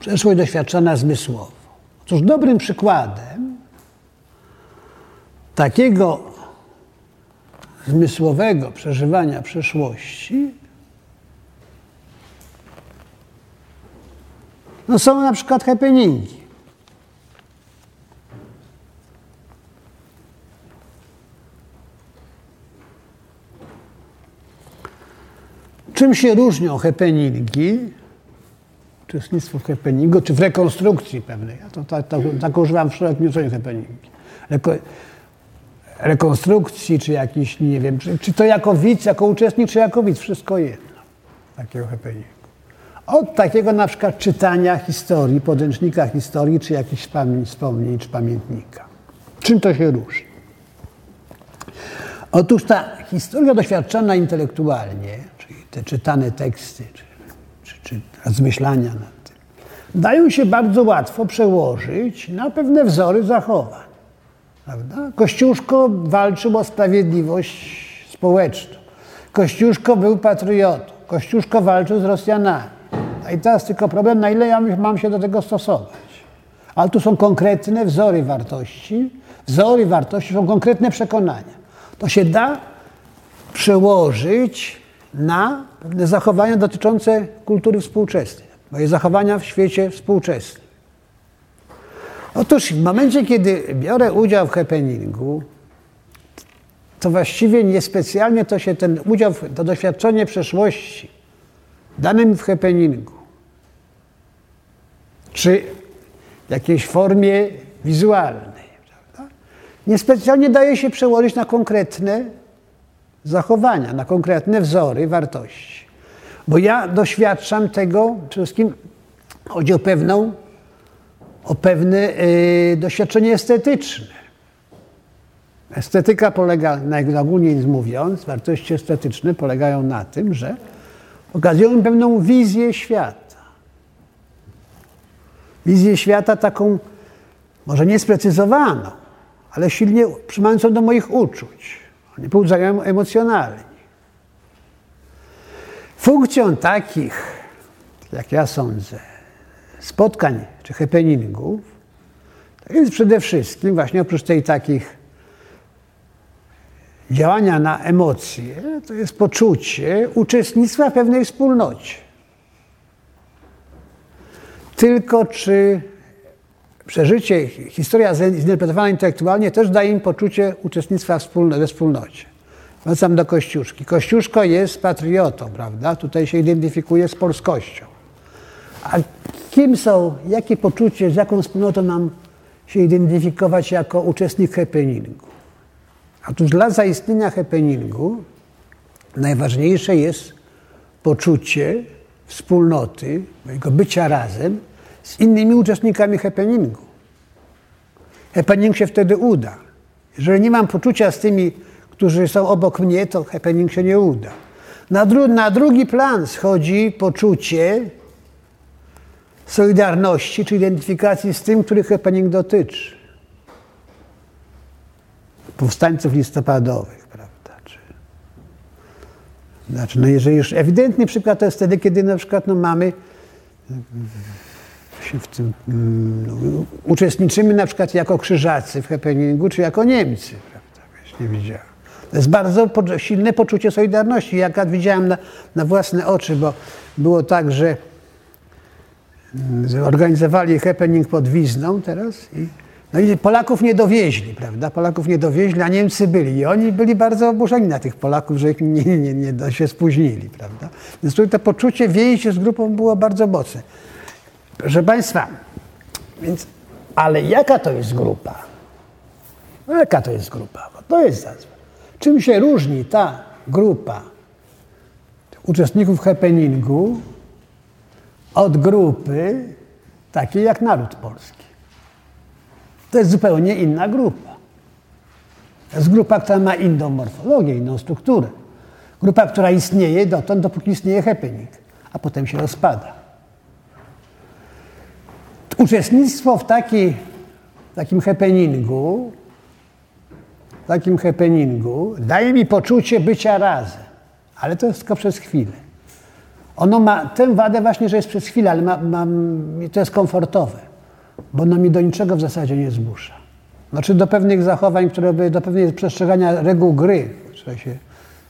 Przeszłość doświadczana zmysłowo. Otóż dobrym przykładem takiego zmysłowego przeżywania przeszłości no są na przykład happeningi. Czym się różnią happeningi uczestnictwo w happeningu, czy w rekonstrukcji pewnej. Ja to, tak, tak, tak używam w szerokim znaczeniu happeningi. Reko, rekonstrukcji, czy jakiś, nie wiem, czy, czy, to jako widz, jako uczestnik, czy jako widz, wszystko jedno. Takiego happeningu. Od takiego na przykład czytania historii, podręcznika historii, czy jakichś wspomnień, czy pamiętnika. Czym to się różni? Otóż ta historia doświadczona intelektualnie, czyli te czytane teksty, czy czy rozmyślania nad tym, dają się bardzo łatwo przełożyć na pewne wzory zachowań. Prawda? Kościuszko walczył o sprawiedliwość społeczną. Kościuszko był patriotą. Kościuszko walczył z Rosjanami. I teraz tylko problem, na ile ja mam się do tego stosować. Ale tu są konkretne wzory wartości. Wzory wartości są konkretne przekonania. To się da przełożyć na pewne zachowania dotyczące kultury współczesnej, moje zachowania w świecie współczesnym. Otóż w momencie, kiedy biorę udział w happeningu, to właściwie niespecjalnie to się ten udział, to doświadczenie przeszłości danym w happeningu, czy w jakiejś formie wizualnej, prawda? niespecjalnie daje się przełożyć na konkretne zachowania, na konkretne wzory wartości. Bo ja doświadczam tego, przede wszystkim chodzi o pewną, o pewne yy, doświadczenie estetyczne. Estetyka polega, najogólniej mówiąc, wartości estetyczne polegają na tym, że pokazują pewną wizję świata. Wizję świata taką, może niesprecyzowaną, ale silnie przymającą do moich uczuć. Oni pobudzają emocjonalnie. Funkcją takich, jak ja sądzę, spotkań czy happeningów, to jest przede wszystkim właśnie oprócz tej takich działania na emocje, to jest poczucie uczestnictwa w pewnej wspólnocie. Tylko czy przeżycie, historia zinterpretowana intelektualnie też daje im poczucie uczestnictwa we wspólnocie. Wracam do Kościuszki. Kościuszko jest patriotą, prawda? Tutaj się identyfikuje z polskością. A kim są, jakie poczucie, z jaką wspólnotą nam się identyfikować jako uczestnik happeningu? Otóż dla zaistnienia happeningu najważniejsze jest poczucie wspólnoty, mojego bycia razem z innymi uczestnikami happeningu. Happening się wtedy uda. Jeżeli nie mam poczucia z tymi, którzy są obok mnie, to happening się nie uda. Na, dru na drugi plan schodzi poczucie solidarności czy identyfikacji z tym, których happening dotyczy. Powstańców listopadowych, znaczy, no jeżeli już ewidentny przykład to jest wtedy, kiedy na przykład no, mamy w tym, no, uczestniczymy na przykład jako krzyżacy w happeningu, czy jako Niemcy, prawda? nie widziałem. To jest bardzo silne poczucie solidarności. Ja widziałem na, na własne oczy, bo było tak, że organizowali happening pod Wizną teraz i, no i Polaków nie dowieźli, prawda? Polaków nie dowieźli, a Niemcy byli. I oni byli bardzo oburzeni na tych Polaków, że nie, nie, nie, się spóźnili, prawda? Więc tutaj to poczucie więzi z grupą było bardzo mocne. Proszę Państwa, więc, ale jaka to jest grupa? No jaka to jest grupa? Bo to jest zazwa. Czym się różni ta grupa uczestników happeningu od grupy takiej jak naród polski. To jest zupełnie inna grupa. To jest grupa, która ma inną morfologię, inną strukturę. Grupa, która istnieje dotąd, dopóki istnieje happening, a potem się rozpada. Uczestnictwo w taki, takim happeningu, takim happeningu daje mi poczucie bycia razem, ale to jest tylko przez chwilę. Ono ma tę wadę właśnie, że jest przez chwilę, ale ma, ma, to jest komfortowe, bo ono mi do niczego w zasadzie nie zmusza. Znaczy do pewnych zachowań, które by, do pewnego przestrzegania reguł gry, które się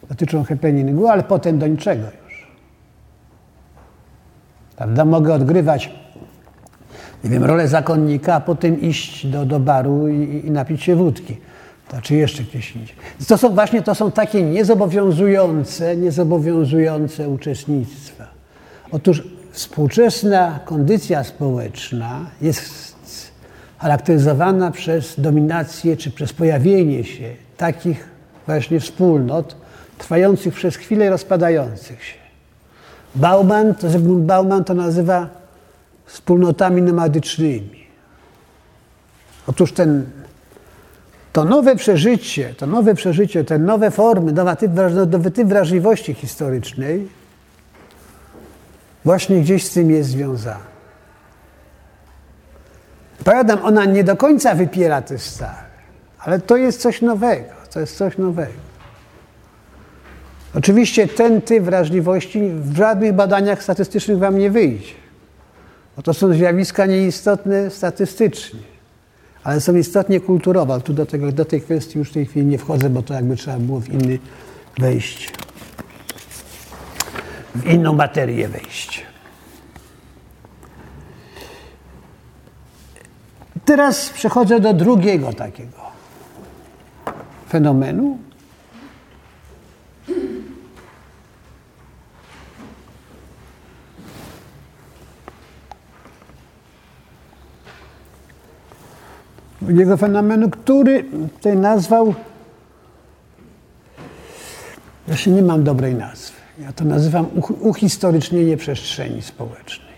dotyczą happeningu, ale potem do niczego już. Prawda? Mogę odgrywać, nie wiem, rolę zakonnika, a potem iść do, do baru i, i napić się wódki. To, czy jeszcze gdzieś indziej. To są właśnie to są takie niezobowiązujące, niezobowiązujące uczestnictwa. Otóż współczesna kondycja społeczna jest charakteryzowana przez dominację czy przez pojawienie się takich właśnie wspólnot trwających przez chwilę i rozpadających się. Bauman, Zygmunt Bauman to nazywa wspólnotami nomadycznymi. Otóż ten to nowe przeżycie, to nowe przeżycie, te nowe formy, nowy typ wrażliwości historycznej właśnie gdzieś z tym jest związany. Powiadam, ona nie do końca wypiera te stare, ale to jest coś nowego, to jest coś nowego. Oczywiście ten typ wrażliwości w żadnych badaniach statystycznych wam nie wyjdzie, bo to są zjawiska nieistotne statystycznie ale są istotnie kulturowe. Tu do, tego, do tej kwestii już w tej chwili nie wchodzę, bo to jakby trzeba było w inny wejść, w inną materię wejść. Teraz przechodzę do drugiego takiego fenomenu, jego fenomenu, który tutaj nazwał, jeszcze nie mam dobrej nazwy, ja to nazywam uhistorycznienie przestrzeni społecznej.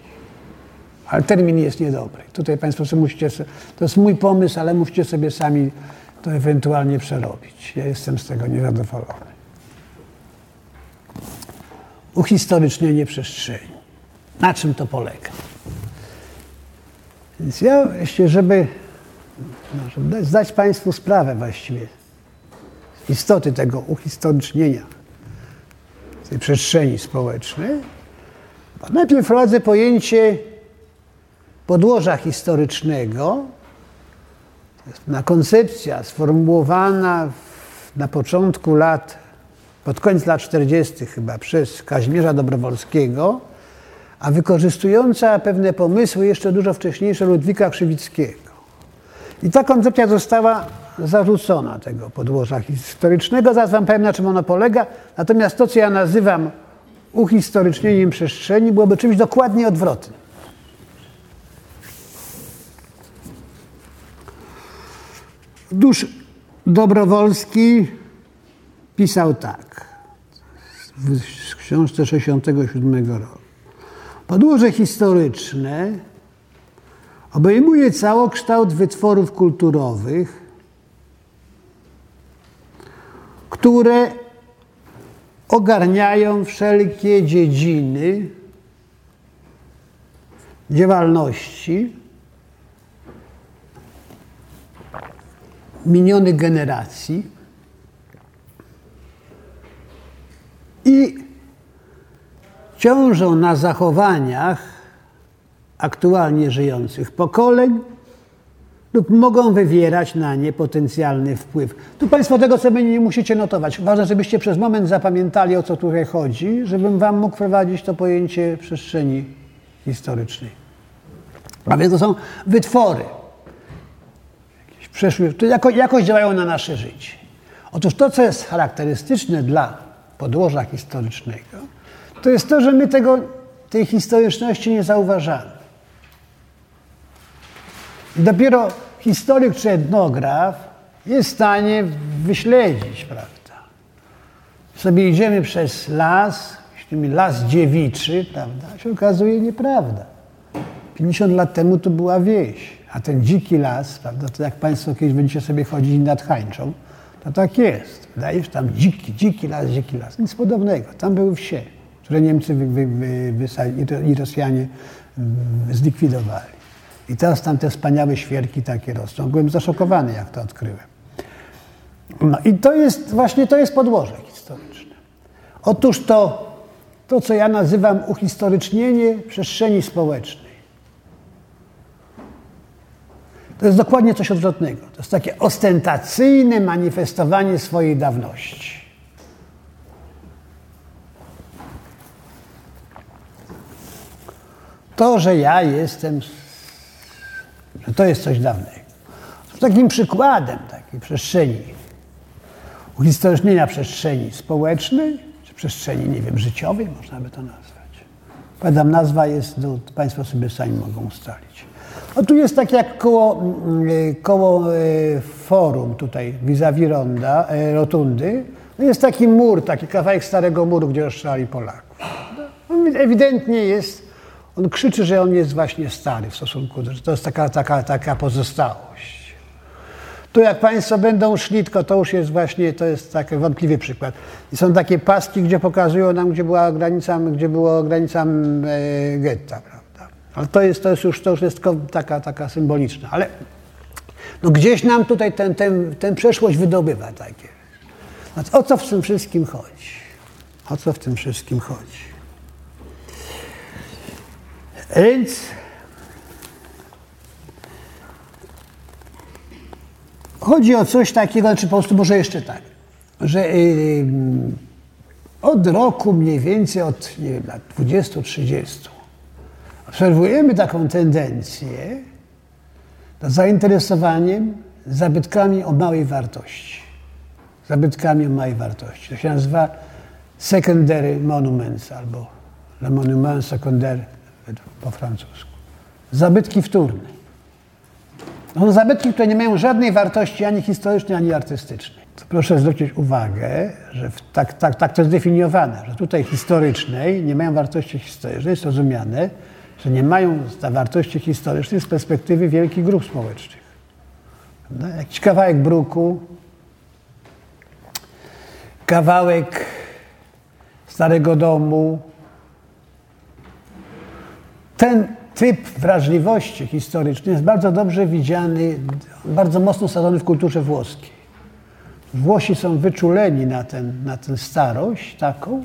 Ale termin jest niedobry. Tutaj Państwo sobie musicie, to jest mój pomysł, ale musicie sobie sami to ewentualnie przerobić. Ja jestem z tego niezadowolony. Uhistorycznienie przestrzeni. Na czym to polega? Więc ja, myślę, żeby no, żeby zdać Państwu sprawę właściwie z istoty tego uhistorycznienia tej przestrzeni społecznej, najpierw wprowadzę pojęcie podłoża historycznego. Na koncepcja sformułowana na początku lat, pod koniec lat 40. chyba przez Kazimierza Dobrowolskiego, a wykorzystująca pewne pomysły jeszcze dużo wcześniejsze Ludwika Krzywickiego. I ta koncepcja została zarzucona tego podłoża historycznego. Zaraz Wam powiem, na czym ono polega. Natomiast to, co ja nazywam uhistorycznieniem przestrzeni, byłoby czymś dokładnie odwrotnym. Dusz Dobrowolski pisał tak w książce 67 roku. Podłoże historyczne obejmuje całokształt wytworów kulturowych, które ogarniają wszelkie dziedziny działalności. Minionych generacji. I ciążą na zachowaniach aktualnie żyjących pokoleń lub mogą wywierać na nie potencjalny wpływ. Tu Państwo tego sobie nie musicie notować. Ważne, żebyście przez moment zapamiętali, o co tutaj chodzi, żebym Wam mógł prowadzić to pojęcie przestrzeni historycznej. A więc to są wytwory. Przeszły, to jako, jakoś działają na nasze życie. Otóż to, co jest charakterystyczne dla podłoża historycznego, to jest to, że my tego, tej historyczności nie zauważamy. Dopiero historyk czy etnograf jest w stanie wyśledzić, prawda? Sobie idziemy przez las, myślimy las dziewiczy, prawda? się okazuje nieprawda. 50 lat temu to była wieś, a ten dziki las, prawda, to jak Państwo kiedyś będziecie sobie chodzić nad Hańczą, to tak jest. Wydaje się, tam dziki, dziki las, dziki las. Nic podobnego. Tam były wsie, które Niemcy wy, wy, wy, i Rosjanie zlikwidowali. I teraz tam te wspaniałe świerki takie rosną. Byłem zaszokowany, jak to odkryłem. No i to jest właśnie to jest podłoże historyczne. Otóż to, to co ja nazywam uhistorycznienie przestrzeni społecznej. To jest dokładnie coś odwrotnego. To jest takie ostentacyjne manifestowanie swojej dawności. To, że ja jestem że to jest coś dawnego. Takim przykładem takiej przestrzeni, uhistorycznienia przestrzeni społecznej, czy przestrzeni, nie wiem, życiowej, można by to nazwać. Powiadam, nazwa jest, no, Państwo sobie sami mogą ustalić. O tu jest tak jak koło, mm, koło e, forum tutaj, vis-a-vis ronda, e, rotundy, no jest taki mur, taki kawałek starego muru, gdzie rozstrzelali Polaków. No, ewidentnie jest on krzyczy, że on jest właśnie stary w stosunku że to jest taka, taka, taka pozostałość. Tu jak Państwo będą szli, tylko to już jest właśnie, to jest taki wątpliwy przykład. I są takie paski, gdzie pokazują nam, gdzie była granica, gdzie było granica e, getta, prawda. Ale to jest, to jest już, to już jest tylko taka, taka symboliczna. Ale no gdzieś nam tutaj ten, ten, ten przeszłość wydobywa takie. o co w tym wszystkim chodzi? O co w tym wszystkim chodzi? Więc chodzi o coś takiego, czy po prostu może jeszcze tak, że yy, od roku mniej więcej, od nie wiem, lat 20-30 obserwujemy taką tendencję do zainteresowaniem zabytkami o małej wartości. Zabytkami o małej wartości. To się nazywa secondary monuments albo le monument secondaire po francusku. Zabytki wtórne. To są zabytki, które nie mają żadnej wartości ani historycznej, ani artystycznej. To proszę zwrócić uwagę, że tak, tak, tak to jest definiowane, że tutaj historycznej nie mają wartości historycznej, jest rozumiane, że nie mają wartości historycznej z perspektywy wielkich grup społecznych. Prawda? Jakiś kawałek bruku, kawałek starego domu, ten typ wrażliwości historycznej jest bardzo dobrze widziany, bardzo mocno sadzony w kulturze włoskiej. Włosi są wyczuleni na, ten, na tę starość taką,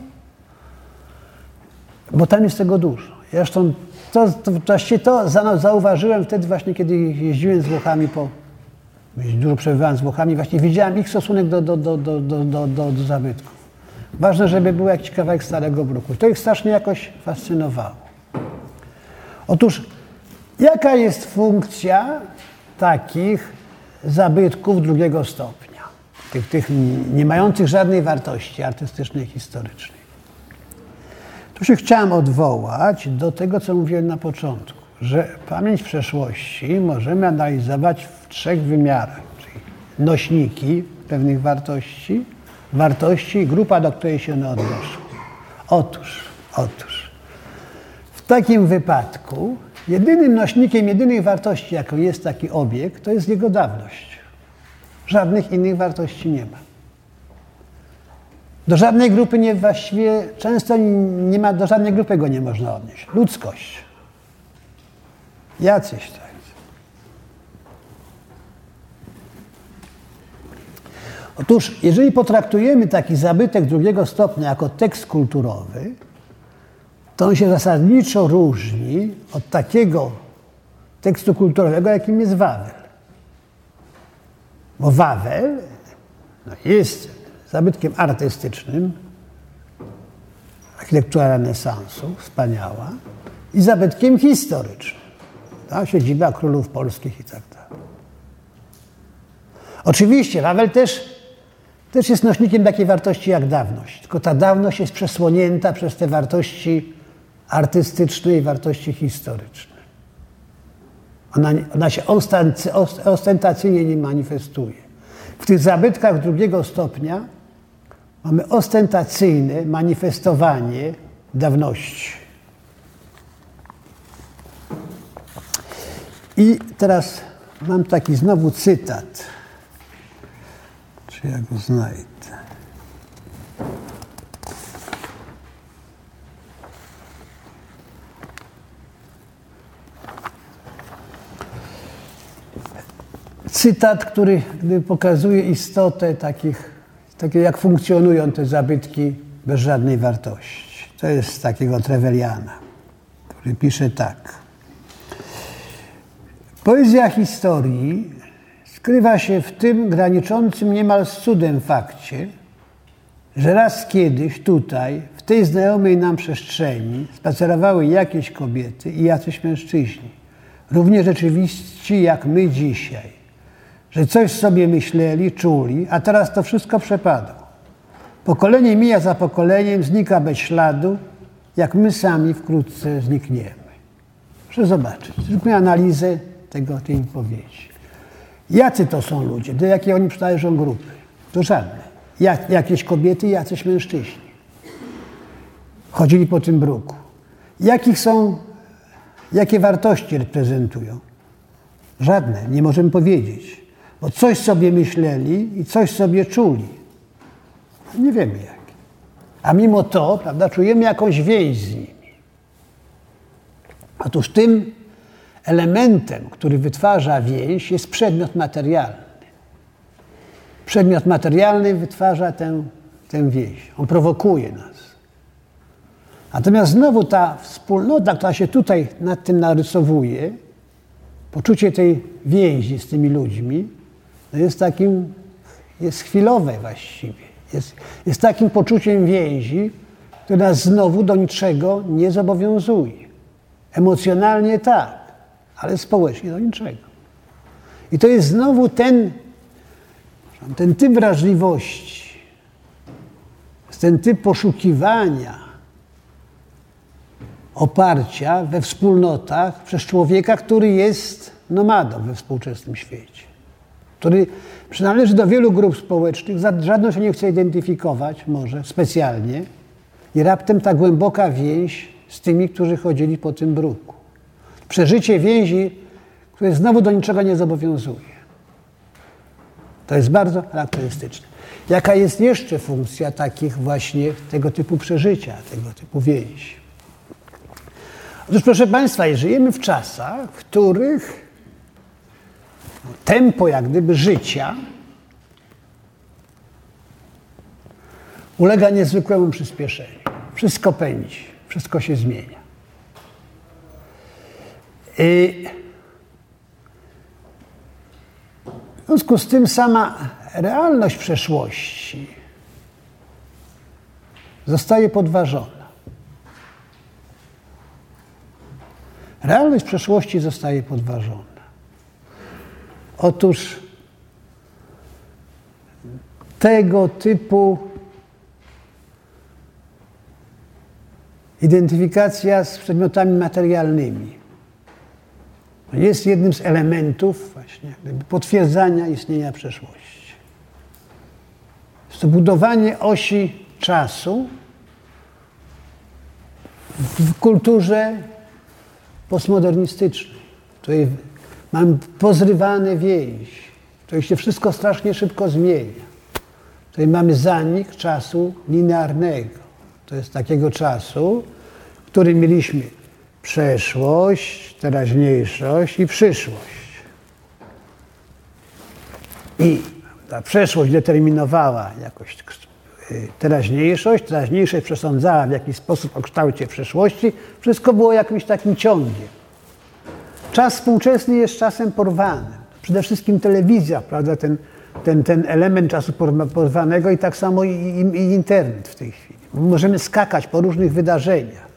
bo tam jest tego dużo. Zresztą to, to, właściwie to zauważyłem wtedy właśnie, kiedy jeździłem z Włochami po, dużo przebywałem z Włochami, właśnie widziałem ich stosunek do, do, do, do, do, do, do, do zabytków. Ważne, żeby był jakiś kawałek starego bruku. To ich strasznie jakoś fascynowało. Otóż, jaka jest funkcja takich zabytków drugiego stopnia, tych, tych nie mających żadnej wartości artystycznej, historycznej? Tu się chciałem odwołać do tego, co mówiłem na początku, że pamięć przeszłości możemy analizować w trzech wymiarach, czyli nośniki pewnych wartości, wartości i grupa, do której się one odnoszą. Otóż, otóż, w takim wypadku jedynym nośnikiem jedynych wartości, jaką jest taki obiekt, to jest jego dawność. Żadnych innych wartości nie ma. Do żadnej grupy nie właściwie, często nie ma, do żadnej grupy go nie można odnieść. Ludzkość. Jacyś tak. Otóż, jeżeli potraktujemy taki zabytek drugiego stopnia jako tekst kulturowy, to on się zasadniczo różni od takiego tekstu kulturowego, jakim jest Wawel. Bo Wawel no, jest zabytkiem artystycznym, architektura renesansu, wspaniała, i zabytkiem historycznym. Ta siedziba królów polskich i tak dalej. Oczywiście Wawel też, też jest nośnikiem takiej wartości jak dawność, tylko ta dawność jest przesłonięta przez te wartości artystyczne i wartości historyczne. Ona, ona się ostentacyjnie nie manifestuje. W tych zabytkach drugiego stopnia mamy ostentacyjne manifestowanie dawności. I teraz mam taki znowu cytat. Czy ja go znajdę? Cytat, który pokazuje istotę takich, takie jak funkcjonują te zabytki bez żadnej wartości. To jest takiego Treveliana, który pisze tak. Poezja historii skrywa się w tym graniczącym niemal z cudem fakcie, że raz kiedyś tutaj, w tej znajomej nam przestrzeni, spacerowały jakieś kobiety i jacyś mężczyźni, równie rzeczywiści jak my dzisiaj, że coś sobie myśleli, czuli, a teraz to wszystko przepadło. Pokolenie mija za pokoleniem, znika bez śladu, jak my sami wkrótce znikniemy. Proszę zobaczyć, zróbmy analizę tego, tej wypowiedzi. Jacy to są ludzie? Do jakiej oni przynależą grupy? To żadne. Jak, jakieś kobiety, jacyś mężczyźni. Chodzili po tym bruku. Jakich są, jakie wartości reprezentują? Żadne, nie możemy powiedzieć. Bo coś sobie myśleli i coś sobie czuli. Nie wiemy jak. A mimo to, prawda, czujemy jakąś więź z nimi. Otóż tym elementem, który wytwarza więź, jest przedmiot materialny. Przedmiot materialny wytwarza tę, tę więź. On prowokuje nas. Natomiast znowu ta wspólnota, która się tutaj nad tym narysowuje, poczucie tej więzi z tymi ludźmi, no jest takim, jest chwilowe właściwie. Jest, jest takim poczuciem więzi, które nas znowu do niczego nie zobowiązuje. Emocjonalnie tak, ale społecznie do niczego. I to jest znowu ten, ten typ wrażliwości, ten typ poszukiwania oparcia we wspólnotach przez człowieka, który jest nomadą we współczesnym świecie, który przynależy do wielu grup społecznych, żadną się nie chce identyfikować, może specjalnie, i raptem ta głęboka więź z tymi, którzy chodzili po tym bruku przeżycie więzi, które znowu do niczego nie zobowiązuje. To jest bardzo charakterystyczne. Jaka jest jeszcze funkcja takich właśnie tego typu przeżycia, tego typu więzi? Otóż, proszę Państwa, żyjemy w czasach, w których tempo jak gdyby życia ulega niezwykłemu przyspieszeniu. Wszystko pędzi, wszystko się zmienia. I w związku z tym sama realność przeszłości zostaje podważona. realność przeszłości zostaje podważona. Otóż tego typu identyfikacja z przedmiotami materialnymi jest jednym z elementów właśnie potwierdzania istnienia przeszłości. Jest to budowanie osi czasu w kulturze postmodernistycznej, której mamy pozrywane więź, w której się wszystko strasznie szybko zmienia. Tutaj mamy zanik czasu linearnego. To jest takiego czasu, w którym mieliśmy przeszłość, teraźniejszość i przyszłość. I ta przeszłość determinowała jakoś y, teraźniejszość, teraźniejszość przesądzała w jakiś sposób o kształcie przyszłości. Wszystko było jakimś takim ciągiem. Czas współczesny jest czasem porwanym. Przede wszystkim telewizja, prawda, ten, ten, ten element czasu porwanego i tak samo i, i, i internet w tej chwili. Możemy skakać po różnych wydarzeniach.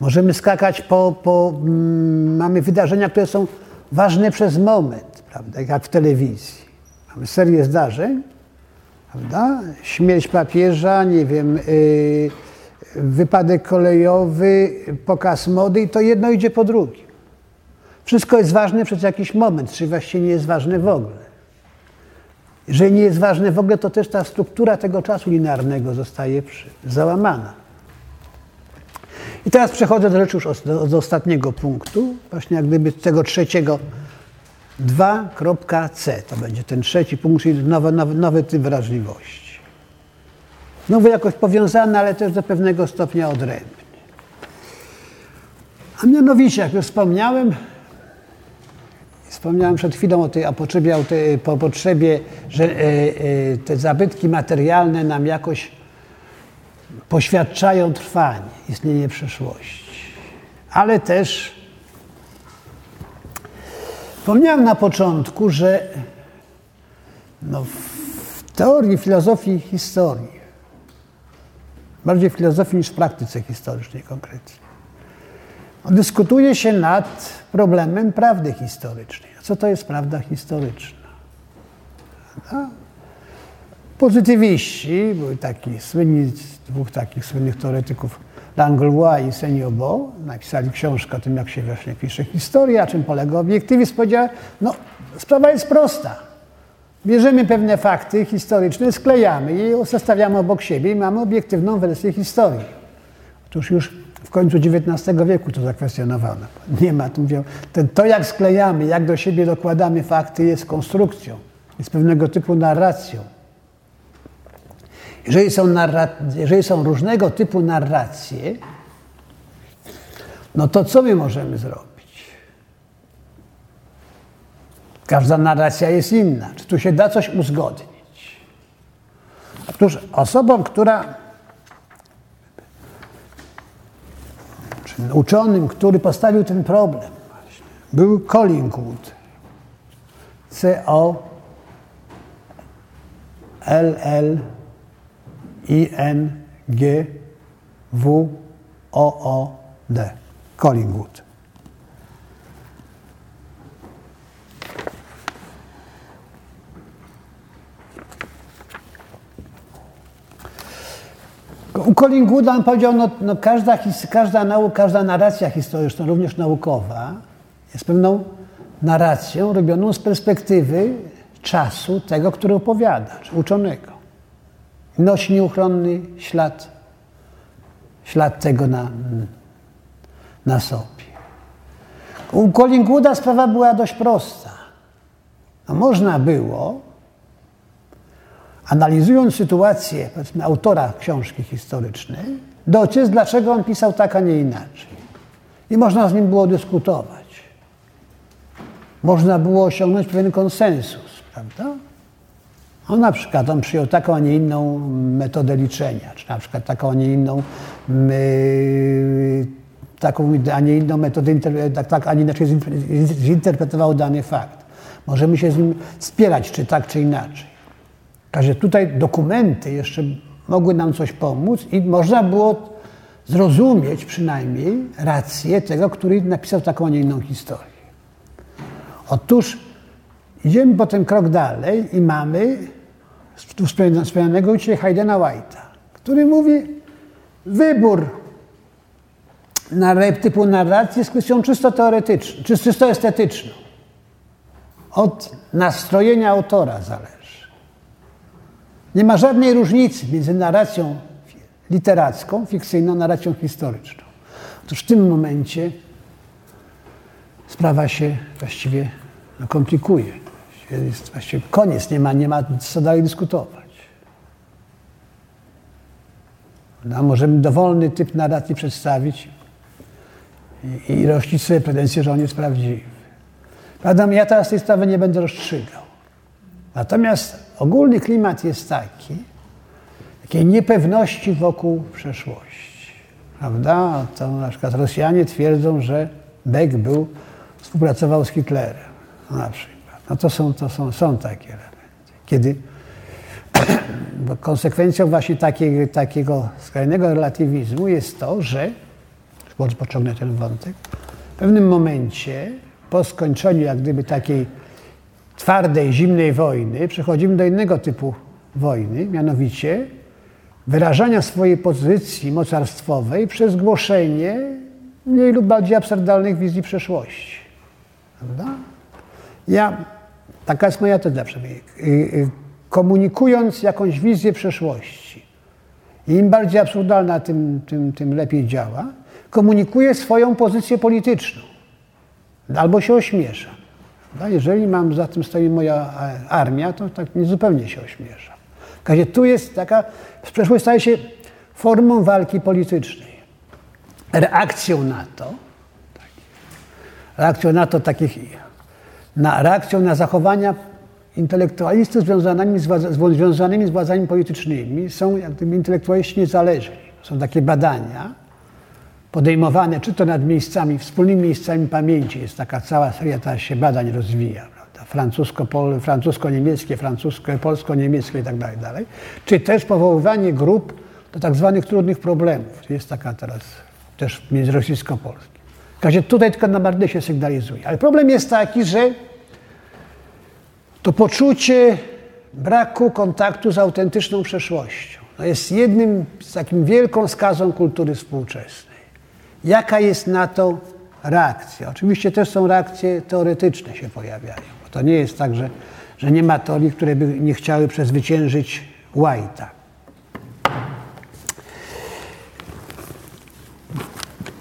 Możemy skakać po, po mm, mamy wydarzenia, które są ważne przez moment, prawda, jak w telewizji. Mamy serię zdarzeń, prawda? Śmierć papieża, nie wiem, yy, wypadek kolejowy, pokaz mody i to jedno idzie po drugim. Wszystko jest ważne przez jakiś moment, czy właściwie nie jest ważne w ogóle. Jeżeli nie jest ważne w ogóle, to też ta struktura tego czasu linearnego zostaje załamana. I teraz przechodzę do rzeczy już do, do ostatniego punktu, właśnie jak gdyby tego trzeciego 2.c. To będzie ten trzeci punkt, czyli nowy, nowy, nowy typ wrażliwości. Znowu jakoś powiązany, ale też do pewnego stopnia odrębny. A mianowicie, jak już wspomniałem, Wspomniałem przed chwilą o tej o potrzebie, o tej, po potrzebie, że e, e, te zabytki materialne nam jakoś poświadczają trwanie, istnienie przeszłości. Ale też wspomniałem na początku, że no, w teorii filozofii historii, bardziej w filozofii niż w praktyce historycznej konkretnie, dyskutuje się nad problemem prawdy historycznej. Co to jest prawda historyczna? No. Pozytywiści, były taki słynni, dwóch takich słynnych teoretyków, Langlois i Seniobo, napisali książkę o tym, jak się właśnie pisze historia, czym polega obiektywizm. Powiedział, no sprawa jest prosta. Bierzemy pewne fakty historyczne, sklejamy je, zestawiamy obok siebie i mamy obiektywną wersję historii. Otóż już w końcu XIX wieku to zakwestionowano. Nie ma, tu mówią, ten, to jak sklejamy, jak do siebie dokładamy fakty jest konstrukcją, jest pewnego typu narracją. Jeżeli są, narra- jeżeli są różnego typu narracje, no to co my możemy zrobić? Każda narracja jest inna. Czy tu się da coś uzgodnić? Otóż osobą, która uczonym, który postawił ten problem, był Collingwood. C-O L-L I-N G W O-O D. Collingwood. U Collingwooda on powiedział, no, no każda, każda, nauk, każda narracja historyczna, również naukowa, jest pewną narracją robioną z perspektywy czasu tego, który opowiada, czy uczonego. Nosi nieuchronny ślad, ślad tego na, na sobie. U Collingwooda sprawa była dość prosta. No, można było analizując sytuację autora książki historycznej, dociec, dlaczego on pisał tak, a nie inaczej. I można z nim było dyskutować. Można było osiągnąć pewien konsensus, prawda? On na przykład on przyjął taką, a nie inną metodę liczenia, czy na przykład taką, a nie inną, yy, taką, a nie inną metodę, tak, tak, a nie inaczej zinterpretował dany fakt. Możemy się z nim spierać, czy tak, czy inaczej. Także tutaj dokumenty jeszcze mogły nam coś pomóc i można było zrozumieć przynajmniej rację tego, który napisał taką, a nie inną historię. Otóż idziemy potem krok dalej i mamy wspomnianego dzisiaj Haydena White'a, który mówi, wybór typu narracji jest kwestią czysto teoretyczną, czy czysto estetyczną. Od nastrojenia autora zależy. Nie ma żadnej różnicy między narracją literacką, fikcyjną, narracją historyczną. Otóż w tym momencie sprawa się właściwie no, komplikuje. Jest właściwie koniec, nie ma, nie ma co dalej dyskutować. No, możemy dowolny typ narracji przedstawić i, i rościć sobie pretensję, że on jest prawdziwy. Prawda, ja teraz tej sprawy nie będę rozstrzygał. Natomiast ogólny klimat jest taki, takiej niepewności wokół przeszłości. Prawda? To na przykład Rosjanie twierdzą, że Beck był, współpracował z Hitlerem. Na przykład. No to są, to są, są takie elementy. Kiedy bo konsekwencją właśnie takiego, takiego skrajnego relatywizmu jest to, że, pociągnę ten wątek, w pewnym momencie po skończeniu jak gdyby takiej twardej, zimnej wojny przechodzimy do innego typu wojny, mianowicie wyrażania swojej pozycji mocarstwowej przez głoszenie mniej lub bardziej absurdalnych wizji przeszłości. Prawda? Ja, taka jest moja teza przynajmniej. Y, komunikując jakąś wizję przeszłości, im bardziej absurdalna, tym, tym, tym lepiej działa, komunikuje swoją pozycję polityczną. Albo się ośmiesza. Jeżeli mam za tym stoi moja e, armia, to tak niezupełnie się ośmiesza. W razie tu jest taka, przeszłość staje się formą walki politycznej. Reakcją na to, reakcją na to takich, na reakcją na zachowania intelektualistów związanymi z, związanymi z władzami politycznymi są jak gdyby intelektualiści niezależni. Są takie badania podejmowane, czy to nad miejscami, wspólnymi miejscami pamięci. Jest taka cała seria, ta się badań rozwija. Francusko-niemieckie, francusko francusko polsko-niemieckie itd., tak dalej. Czy też powoływanie grup do tak zwanych trudnych problemów. Jest taka teraz też międzyrosyjsko-polskie. W razie tutaj tylko na marginesie sygnalizuje. Ale problem jest taki, że to poczucie braku kontaktu z autentyczną przeszłością no jest jednym z takim wielką skazą kultury współczesnej. Jaka jest na to reakcja? Oczywiście też są reakcje teoretyczne się pojawiają. Bo to nie jest tak, że, że nie ma teorii, które by nie chciały przezwyciężyć White'a.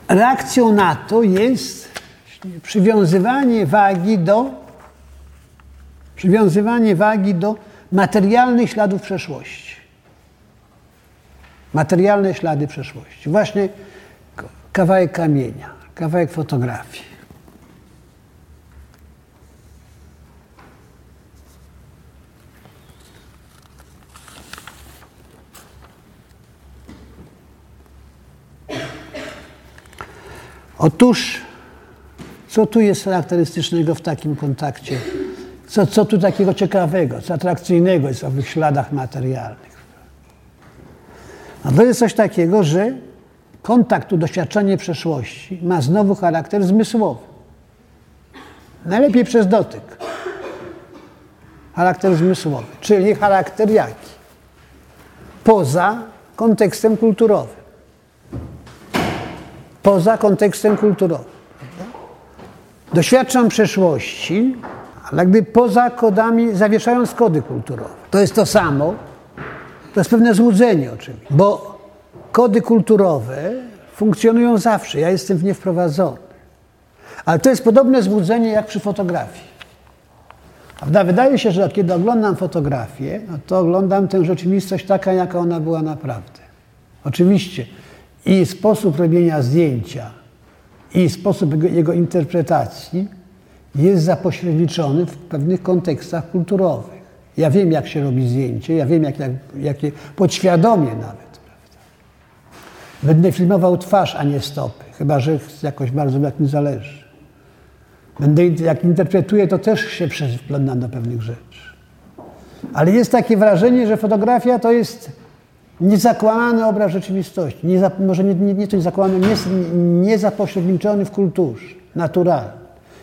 Reakcją na to jest przywiązywanie wagi do przywiązywanie wagi do materialnych śladów przeszłości. Materialne ślady przeszłości. Właśnie kawałek kamienia, kawałek fotografii. Otóż, co tu jest charakterystycznego w takim kontakcie co, co tu takiego ciekawego, co atrakcyjnego jest w owych śladach materialnych? No to jest coś takiego, że kontakt, tu doświadczenie przeszłości ma znowu charakter zmysłowy. Najlepiej przez dotyk. Charakter zmysłowy, czyli charakter jaki? Poza kontekstem kulturowym. Poza kontekstem kulturowym. Doświadczam przeszłości ale jakby poza kodami, zawieszając kody kulturowe. To jest to samo, to jest pewne złudzenie oczywiście, bo kody kulturowe funkcjonują zawsze, ja jestem w nie wprowadzony. Ale to jest podobne złudzenie jak przy fotografii. Prawda? Wydaje się, że kiedy oglądam fotografię, no to oglądam tę rzeczywistość taka, jaka ona była naprawdę. Oczywiście i sposób robienia zdjęcia, i sposób jego interpretacji jest zapośredniczony w pewnych kontekstach kulturowych. Ja wiem, jak się robi zdjęcie, ja wiem, jak, jak, jakie podświadomie nawet. Będę filmował twarz, a nie stopy, chyba że jakoś bardzo jak mi zależy. Będę, jak interpretuję, to też się przyglądam do pewnych rzeczy. Ale jest takie wrażenie, że fotografia to jest Niezakłamany obraz rzeczywistości, nie za, może nie, nie, nie coś zakłamany, nie, nie w kulturze, naturalny.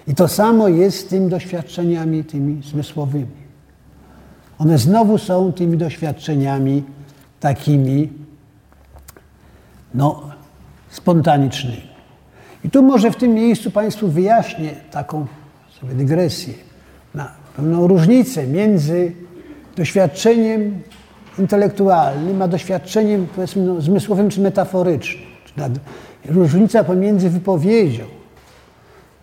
I to samo jest z tymi doświadczeniami, tymi zmysłowymi. One znowu są tymi doświadczeniami takimi, no, spontanicznymi. I tu może w tym miejscu Państwu wyjaśnię taką sobie dygresję, na pewną różnicę między doświadczeniem intelektualnym a doświadczeniem powiedzmy no, zmysłowym czy metaforycznym. Różnica pomiędzy wypowiedzią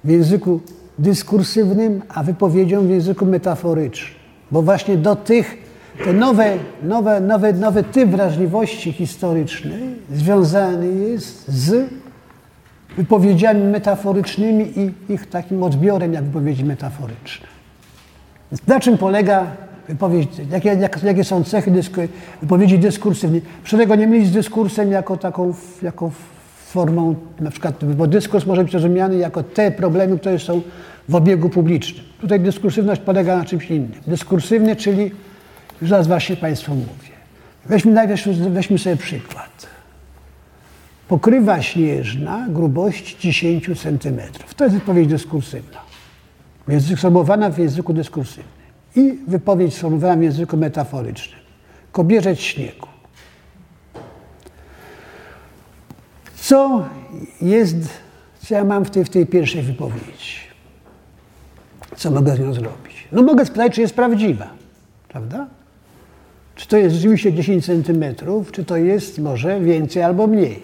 w języku dyskursywnym, a wypowiedzią w języku metaforycznym. Bo właśnie do tych, te nowe, nowe, nowe, nowy typ wrażliwości historycznej związany jest z wypowiedziami metaforycznymi i ich takim odbiorem jak wypowiedzi metaforyczne. Na czym polega wypowiedź, jakie, jak, jakie są cechy dysku, wypowiedzi dyskursywnej? Proszę tego nie mylić z dyskursem jako taką jako formą, na przykład, bo dyskurs może być rozumiany jako te problemy, które są w obiegu publicznym. Tutaj dyskursywność polega na czymś innym. Dyskursywny, czyli już zaraz właśnie Państwu mówię. Weźmy najpierw, weźmy sobie przykład. Pokrywa śnieżna grubość 10 cm. To jest wypowiedź dyskursywna. Sformułowana w języku dyskursywnym. I wypowiedź sformułowana w języku metaforycznym. Kobierzeć śniegu. Co jest, co ja mam w tej, w tej pierwszej wypowiedzi? Co mogę z nią zrobić? No mogę spytać, czy jest prawdziwa, prawda? Czy to jest rzeczywiście 10 centymetrów, czy to jest może więcej albo mniej.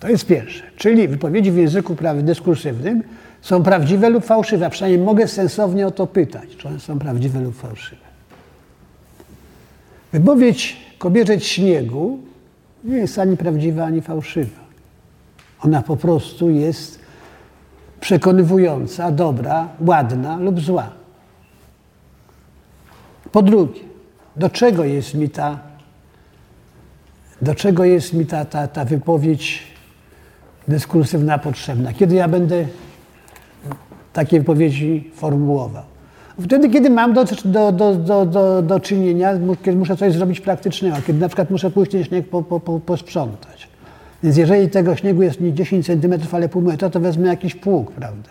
To jest pierwsze. Czyli wypowiedzi w języku prawie dyskursywnym są prawdziwe lub fałszywe, a przynajmniej mogę sensownie o to pytać, czy one są prawdziwe lub fałszywe. Wypowiedź kobierzeć śniegu nie jest ani prawdziwa, ani fałszywa. Ona po prostu jest przekonywująca, dobra, ładna lub zła. Po drugie, do czego jest mi ta, do czego jest mi ta, ta, ta wypowiedź dyskursywna potrzebna? Kiedy ja będę takie wypowiedzi formułował? Wtedy, kiedy mam do, do, do, do, do, do czynienia, kiedy muszę coś zrobić praktycznego, kiedy na przykład muszę pójść ten śnieg po, po, po, posprzątać. Więc jeżeli tego śniegu jest nie 10 cm, ale pół metra, to wezmę jakiś pług, prawda?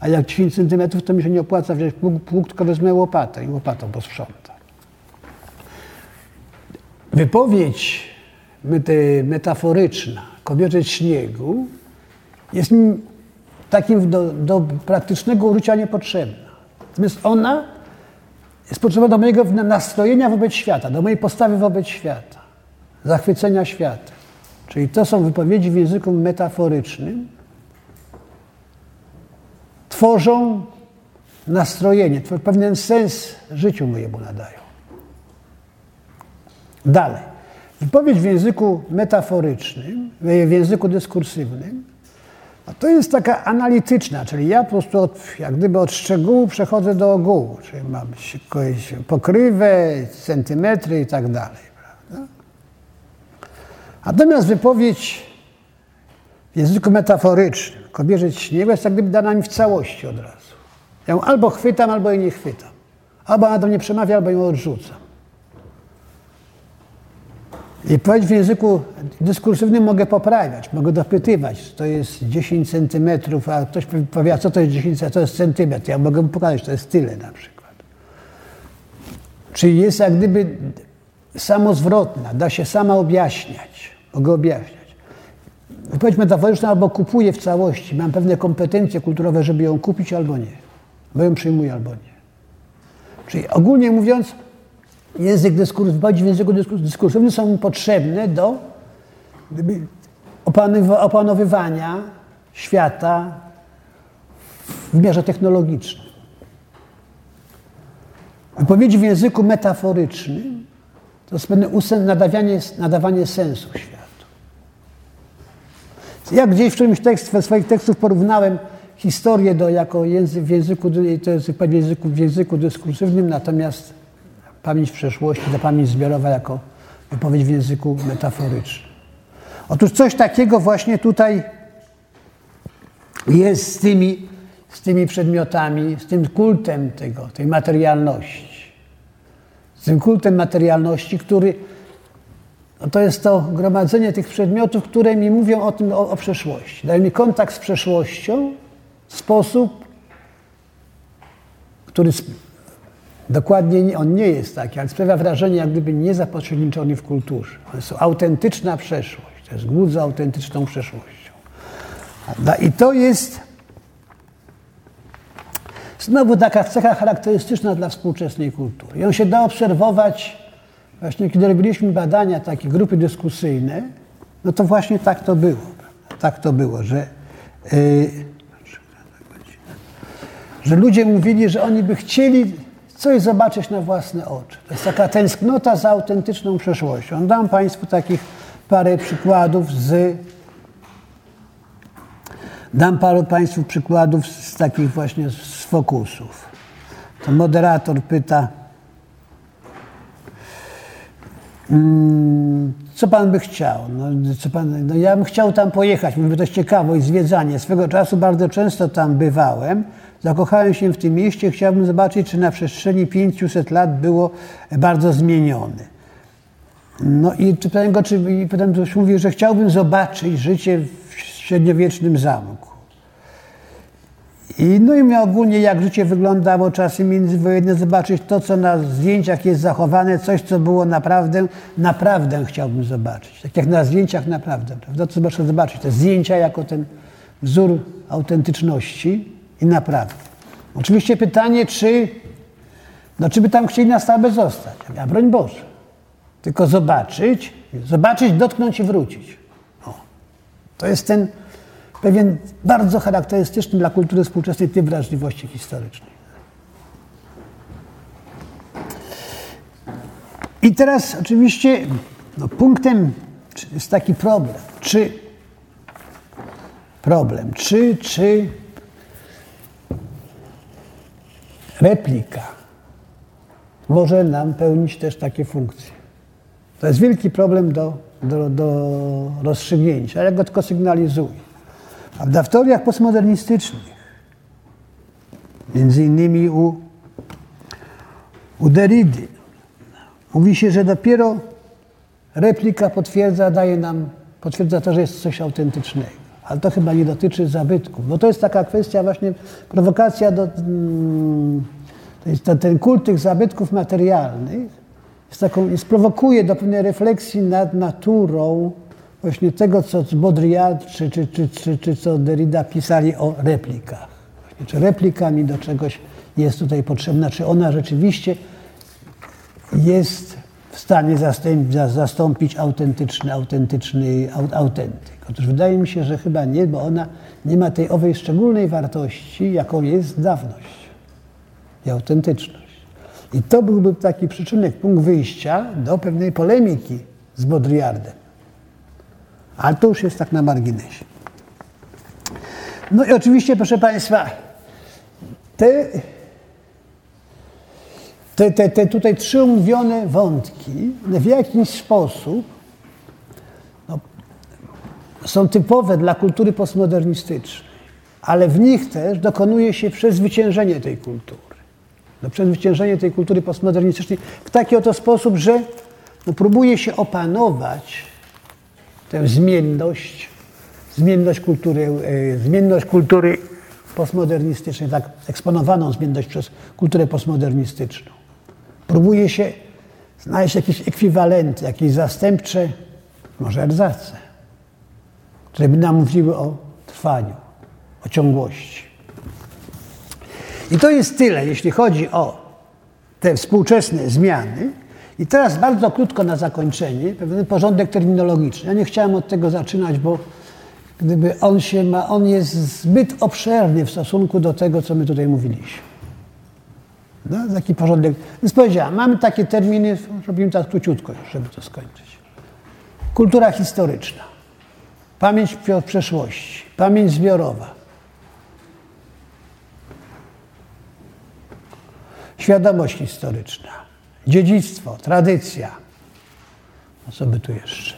A jak 10 cm, to mi się nie opłaca wziąć pług, pług tylko wezmę łopatę i łopatą posprzątam. Wypowiedź metaforyczna, kobierzeć śniegu, jest takim do, do praktycznego użycia niepotrzebna. Natomiast ona jest potrzebna do mojego nastrojenia wobec świata, do mojej postawy wobec świata, zachwycenia świata. Czyli to są wypowiedzi w języku metaforycznym, tworzą nastrojenie, pewien sens życiu mojemu nadają. Dalej. Wypowiedź w języku metaforycznym, w języku dyskursywnym, a to jest taka analityczna, czyli ja po prostu od, jak gdyby od szczegółu przechodzę do ogółu, czyli mam pokrywę, centymetry i tak dalej. Prawda? Natomiast wypowiedź w języku metaforycznym, kobierzeć śniegu, jest jak gdyby dana mi w całości od razu. Ja ją albo chwytam, albo jej nie chwytam. Albo ona do mnie przemawia, albo ją odrzucam. I powiedzieć w języku dyskursywnym mogę poprawiać, mogę dopytywać, to jest 10 centymetrów, a ktoś powie, a co to jest 10 centymetrów, to jest centymetr. Ja mogę mu pokazać, to jest tyle na przykład. Czyli jest jak gdyby samozwrotna, da się sama objaśniać. Mogę objaśniać. Wypowiedź metaforyczna albo kupuję w całości, mam pewne kompetencje kulturowe, żeby ją kupić albo nie. Bo ją przyjmuję albo nie. Czyli ogólnie mówiąc, język dyskursu, wypowiedzi w języku dyskursywnym są potrzebne do opanowywania świata w wymiarze technologicznym. Wypowiedzi w języku metaforycznym to jest pewne nadawanie, nadawanie sensu światu. Ja gdzieś w którymś tekście, swoich tekstów porównałem historię do, jako język, w języku, to jest w języku, w języku dyskursywnym, natomiast pamięć przeszłości, ta pamięć zbiorowa jako wypowiedź w języku metaforycznym. Otóż coś takiego właśnie tutaj jest z tymi, z tymi przedmiotami, z tym kultem tego, tej materialności. Z tym kultem materialności, który no to jest to gromadzenie tych przedmiotów, które mi mówią o tym, o, o przeszłości. Dają mi kontakt z przeszłością w sposób, który dokładnie on nie jest taki, ale sprawia wrażenie, jak gdyby nie zapośredniczony w kulturze. To jest autentyczna przeszłość. To jest głód za autentyczną przeszłością. I to jest znowu taka cecha charakterystyczna dla współczesnej kultury. Ją się da obserwować właśnie, kiedy robiliśmy badania, takie grupy dyskusyjne, no to właśnie tak to było. Tak to było, że, yy, że ludzie mówili, że oni by chcieli coś zobaczyć na własne oczy. To jest taka tęsknota za autentyczną przeszłością. Dam Państwu takich parę przykładów z. Dam paru Państwu przykładów z takich właśnie z fokusów. To moderator pyta, mm, co pan by chciał? No, co pan, no ja bym chciał tam pojechać, mówię, to jest ciekawość, zwiedzanie. Swego czasu bardzo często tam bywałem. Zakochałem się w tym mieście, chciałbym zobaczyć, czy na przestrzeni 500 lat było bardzo zmienione. No i pytałem go, czy, i potem ktoś mówi, że chciałbym zobaczyć życie w średniowiecznym zamku. I, no i miał ogólnie, jak życie wyglądało czasy międzywojenne, zobaczyć to, co na zdjęciach jest zachowane, coś, co było naprawdę, naprawdę chciałbym zobaczyć. Tak jak na zdjęciach naprawdę, prawda? To trzeba zobaczyć. Te zdjęcia jako ten wzór autentyczności i naprawdę. Oczywiście pytanie, czy, no, czy by tam chcieli na stałe zostać. A broń Boże. Tylko zobaczyć, zobaczyć, dotknąć i wrócić. O. To jest ten pewien bardzo charakterystyczny dla kultury współczesnej typ wrażliwości historycznej. I teraz oczywiście no, punktem jest taki problem, czy problem, czy, czy replika może nam pełnić też takie funkcje. To jest wielki problem do, do, do rozstrzygnięcia. Ja go tylko sygnalizuję. Prawda? W teoriach postmodernistycznych, między innymi u, u Derrida, mówi się, że dopiero replika potwierdza, daje nam, potwierdza to, że jest coś autentycznego. Ale to chyba nie dotyczy zabytków, bo to jest taka kwestia właśnie, prowokacja do, mm, to jest ten kult tych zabytków materialnych, jest taką, sprowokuje do pewnej refleksji nad naturą właśnie tego, co Baudrillard czy, czy, czy, czy, czy co Derrida pisali o replikach. Właśnie, czy replika mi do czegoś jest tutaj potrzebna, czy ona rzeczywiście jest w stanie zastąpić, autentyczny, autentyczny autentyk. Otóż wydaje mi się, że chyba nie, bo ona nie ma tej owej szczególnej wartości, jaką jest dawność i autentyczność. I to byłby taki przyczynek, punkt wyjścia do pewnej polemiki z Baudrillardem. Ale to już jest tak na marginesie. No i oczywiście, proszę Państwa, te, te, te, te tutaj trzy umówione wątki w jakiś sposób no, są typowe dla kultury postmodernistycznej, ale w nich też dokonuje się przezwyciężenie tej kultury no, przezwyciężenie tej kultury postmodernistycznej w taki oto sposób, że no, próbuje się opanować tę zmienność, zmienność kultury, e, zmienność kultury postmodernistycznej, tak eksponowaną zmienność przez kulturę postmodernistyczną. Próbuje się znaleźć jakieś ekwiwalenty, jakieś zastępcze, może erzace, które by nam mówiły o trwaniu, o ciągłości. I to jest tyle, jeśli chodzi o te współczesne zmiany. I teraz bardzo krótko na zakończenie, pewien porządek terminologiczny. Ja nie chciałem od tego zaczynać, bo gdyby on się ma, on jest zbyt obszerny w stosunku do tego, co my tutaj mówiliśmy. No, taki porządek. Więc powiedziałem, mamy takie terminy, robimy tak króciutko żeby to skończyć. Kultura historyczna, pamięć o przeszłości, pamięć zbiorowa, Świadomość historyczna, dziedzictwo, tradycja. No co by tu jeszcze?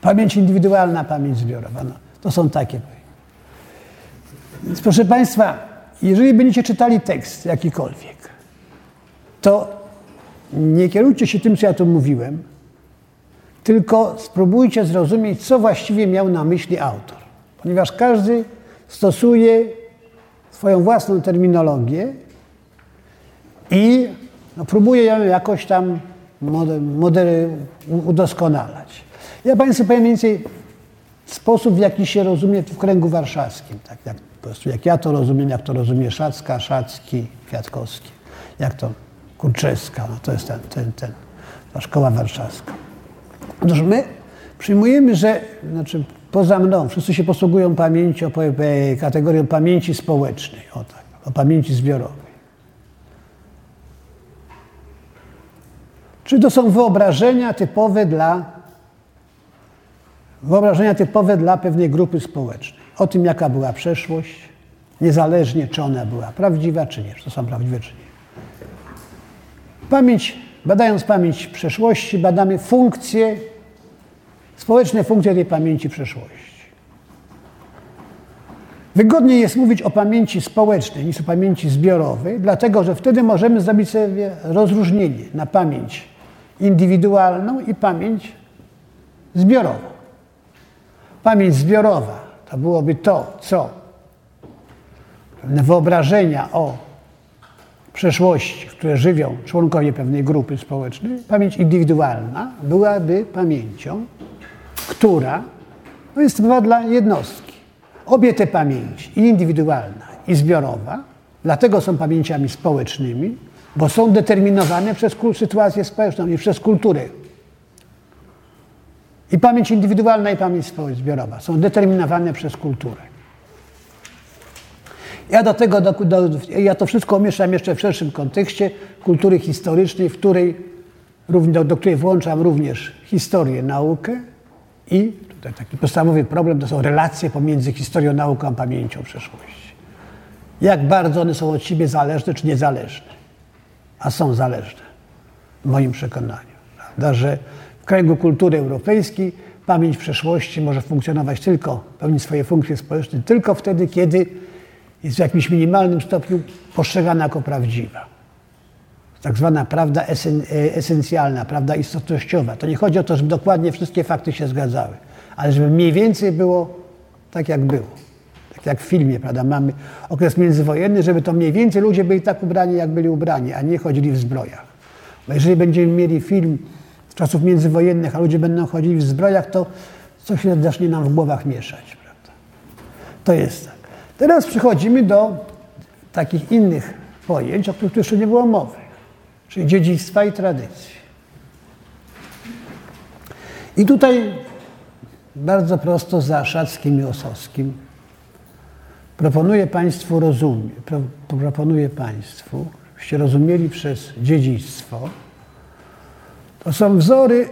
Pamięć indywidualna, pamięć zbiorowa. No, to są takie. Więc proszę Państwa, jeżeli będziecie czytali tekst jakikolwiek, to nie kierujcie się tym, co ja tu mówiłem, tylko spróbujcie zrozumieć, co właściwie miał na myśli autor. Ponieważ każdy stosuje swoją własną terminologię i no, próbuje ją jakoś tam udoskonalać. Ja Państwu powiem więcej sposób, w jaki się rozumie w kręgu warszawskim. Tak jak, po prostu jak ja to rozumiem, jak to rozumie Szacka, Szacki, Kwiatkowski, jak to Kurczewska, no to jest ten, ten, ten, ta szkoła warszawska. Otóż my przyjmujemy, że, znaczy poza mną, wszyscy się posługują pamięcią, kategorią pamięci społecznej, o tak, o pamięci zbiorowej. Czy to są wyobrażenia typowe dla wyobrażenia typowe dla pewnej grupy społecznej. O tym, jaka była przeszłość, niezależnie czy ona była prawdziwa, czy nie, czy to są prawdziwe, czy nie. Pamięć, badając pamięć przeszłości, badamy funkcje, społeczne funkcje tej pamięci przeszłości. Wygodniej jest mówić o pamięci społecznej niż o pamięci zbiorowej, dlatego że wtedy możemy zrobić sobie rozróżnienie na pamięć indywidualną i pamięć zbiorową. Pamięć zbiorowa to byłoby to, co pewne wyobrażenia o przeszłości, które żywią członkowie pewnej grupy społecznej. Pamięć indywidualna byłaby pamięcią, która no jest typowa dla jednostki. Obie te pamięci, i indywidualna, i zbiorowa, dlatego są pamięciami społecznymi, bo są determinowane przez sytuację społeczną i przez kulturę. I pamięć indywidualna, i pamięć zbiorowa są determinowane przez kulturę. Ja do tego, do, do, ja to wszystko umieszczam jeszcze w szerszym kontekście kultury historycznej, w której, do, do której włączam również historię, naukę i tutaj taki podstawowy problem to są relacje pomiędzy historią, nauką a pamięcią przeszłości. Jak bardzo one są od siebie zależne czy niezależne a są zależne, w moim przekonaniu. Prawda, że kręgu kultury europejskiej pamięć przeszłości może funkcjonować tylko, pełnić swoje funkcje społeczne tylko wtedy, kiedy jest w jakimś minimalnym stopniu postrzegana jako prawdziwa. Tak zwana prawda esen, e, esencjalna, prawda istotnościowa. To nie chodzi o to, żeby dokładnie wszystkie fakty się zgadzały, ale żeby mniej więcej było tak, jak było jak w filmie, prawda, mamy okres międzywojenny, żeby to mniej więcej ludzie byli tak ubrani, jak byli ubrani, a nie chodzili w zbrojach. Bo jeżeli będziemy mieli film czasów międzywojennych, a ludzie będą chodzili w zbrojach, to coś się zacznie nam w głowach mieszać, prawda. To jest tak. Teraz przechodzimy do takich innych pojęć, o których tu jeszcze nie było mowy, czyli dziedzictwa i tradycji. I tutaj bardzo prosto za Szackim i Osowskim Proponuję Państwu rozumie, proponuję Państwu, żebyście rozumieli przez dziedzictwo, to są wzory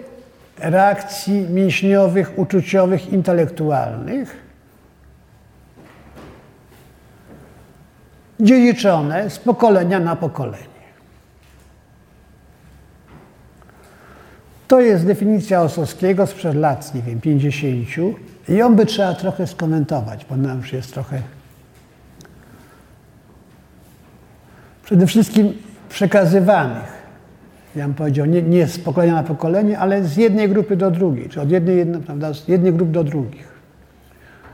reakcji mięśniowych, uczuciowych, intelektualnych, dziedziczone z pokolenia na pokolenie. To jest definicja Osowskiego sprzed lat, nie wiem, 50 i ją by trzeba trochę skomentować, bo nam już jest trochę przede wszystkim przekazywanych. Ja bym powiedział, nie, nie z pokolenia na pokolenie, ale z jednej grupy do drugiej, czy od jednej, jedno, prawda, z jednej grupy do drugich.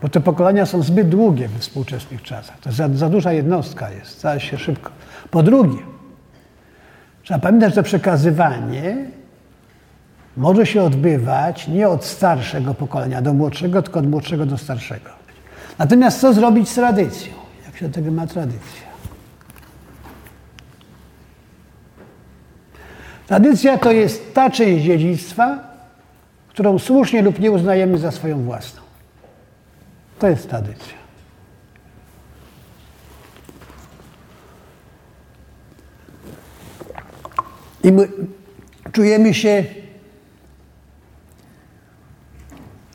Bo te pokolenia są zbyt długie we współczesnych czasach. To za, za duża jednostka jest, stała się szybko. Po drugie, trzeba pamiętać, że przekazywanie może się odbywać nie od starszego pokolenia do młodszego, tylko od młodszego do starszego. Natomiast co zrobić z tradycją? Jak się do tego ma tradycja? Tradycja to jest ta część dziedzictwa, którą słusznie lub nie uznajemy za swoją własną. To jest tradycja. I my czujemy się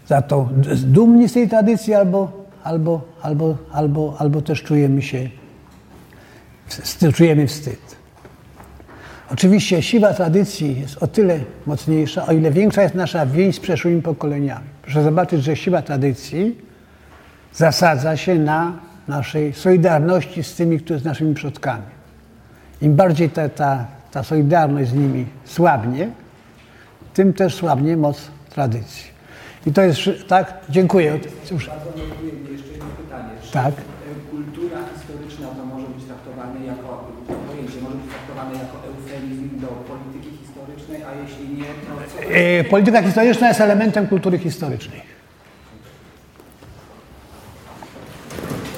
za to dumni z tej tradycji, albo, albo, albo, albo, albo też czujemy się, czujemy wstyd. Oczywiście siła tradycji jest o tyle mocniejsza, o ile większa jest nasza więź z przeszłymi pokoleniami. Proszę zobaczyć, że siła tradycji zasadza się na naszej solidarności z tymi, którzy są naszymi przodkami. Im bardziej ta, ta, ta solidarność z nimi słabnie, tym też słabnie moc tradycji. I to jest, tak? Dziękuję. Cóż. Bardzo dziękuję. Jeszcze jedno pytanie. Czy tak. E, kultura historyczna to może być traktowane jako, pojęcie może być traktowane jako jeśli nie, to co... E, polityka historyczna jest elementem kultury historycznej.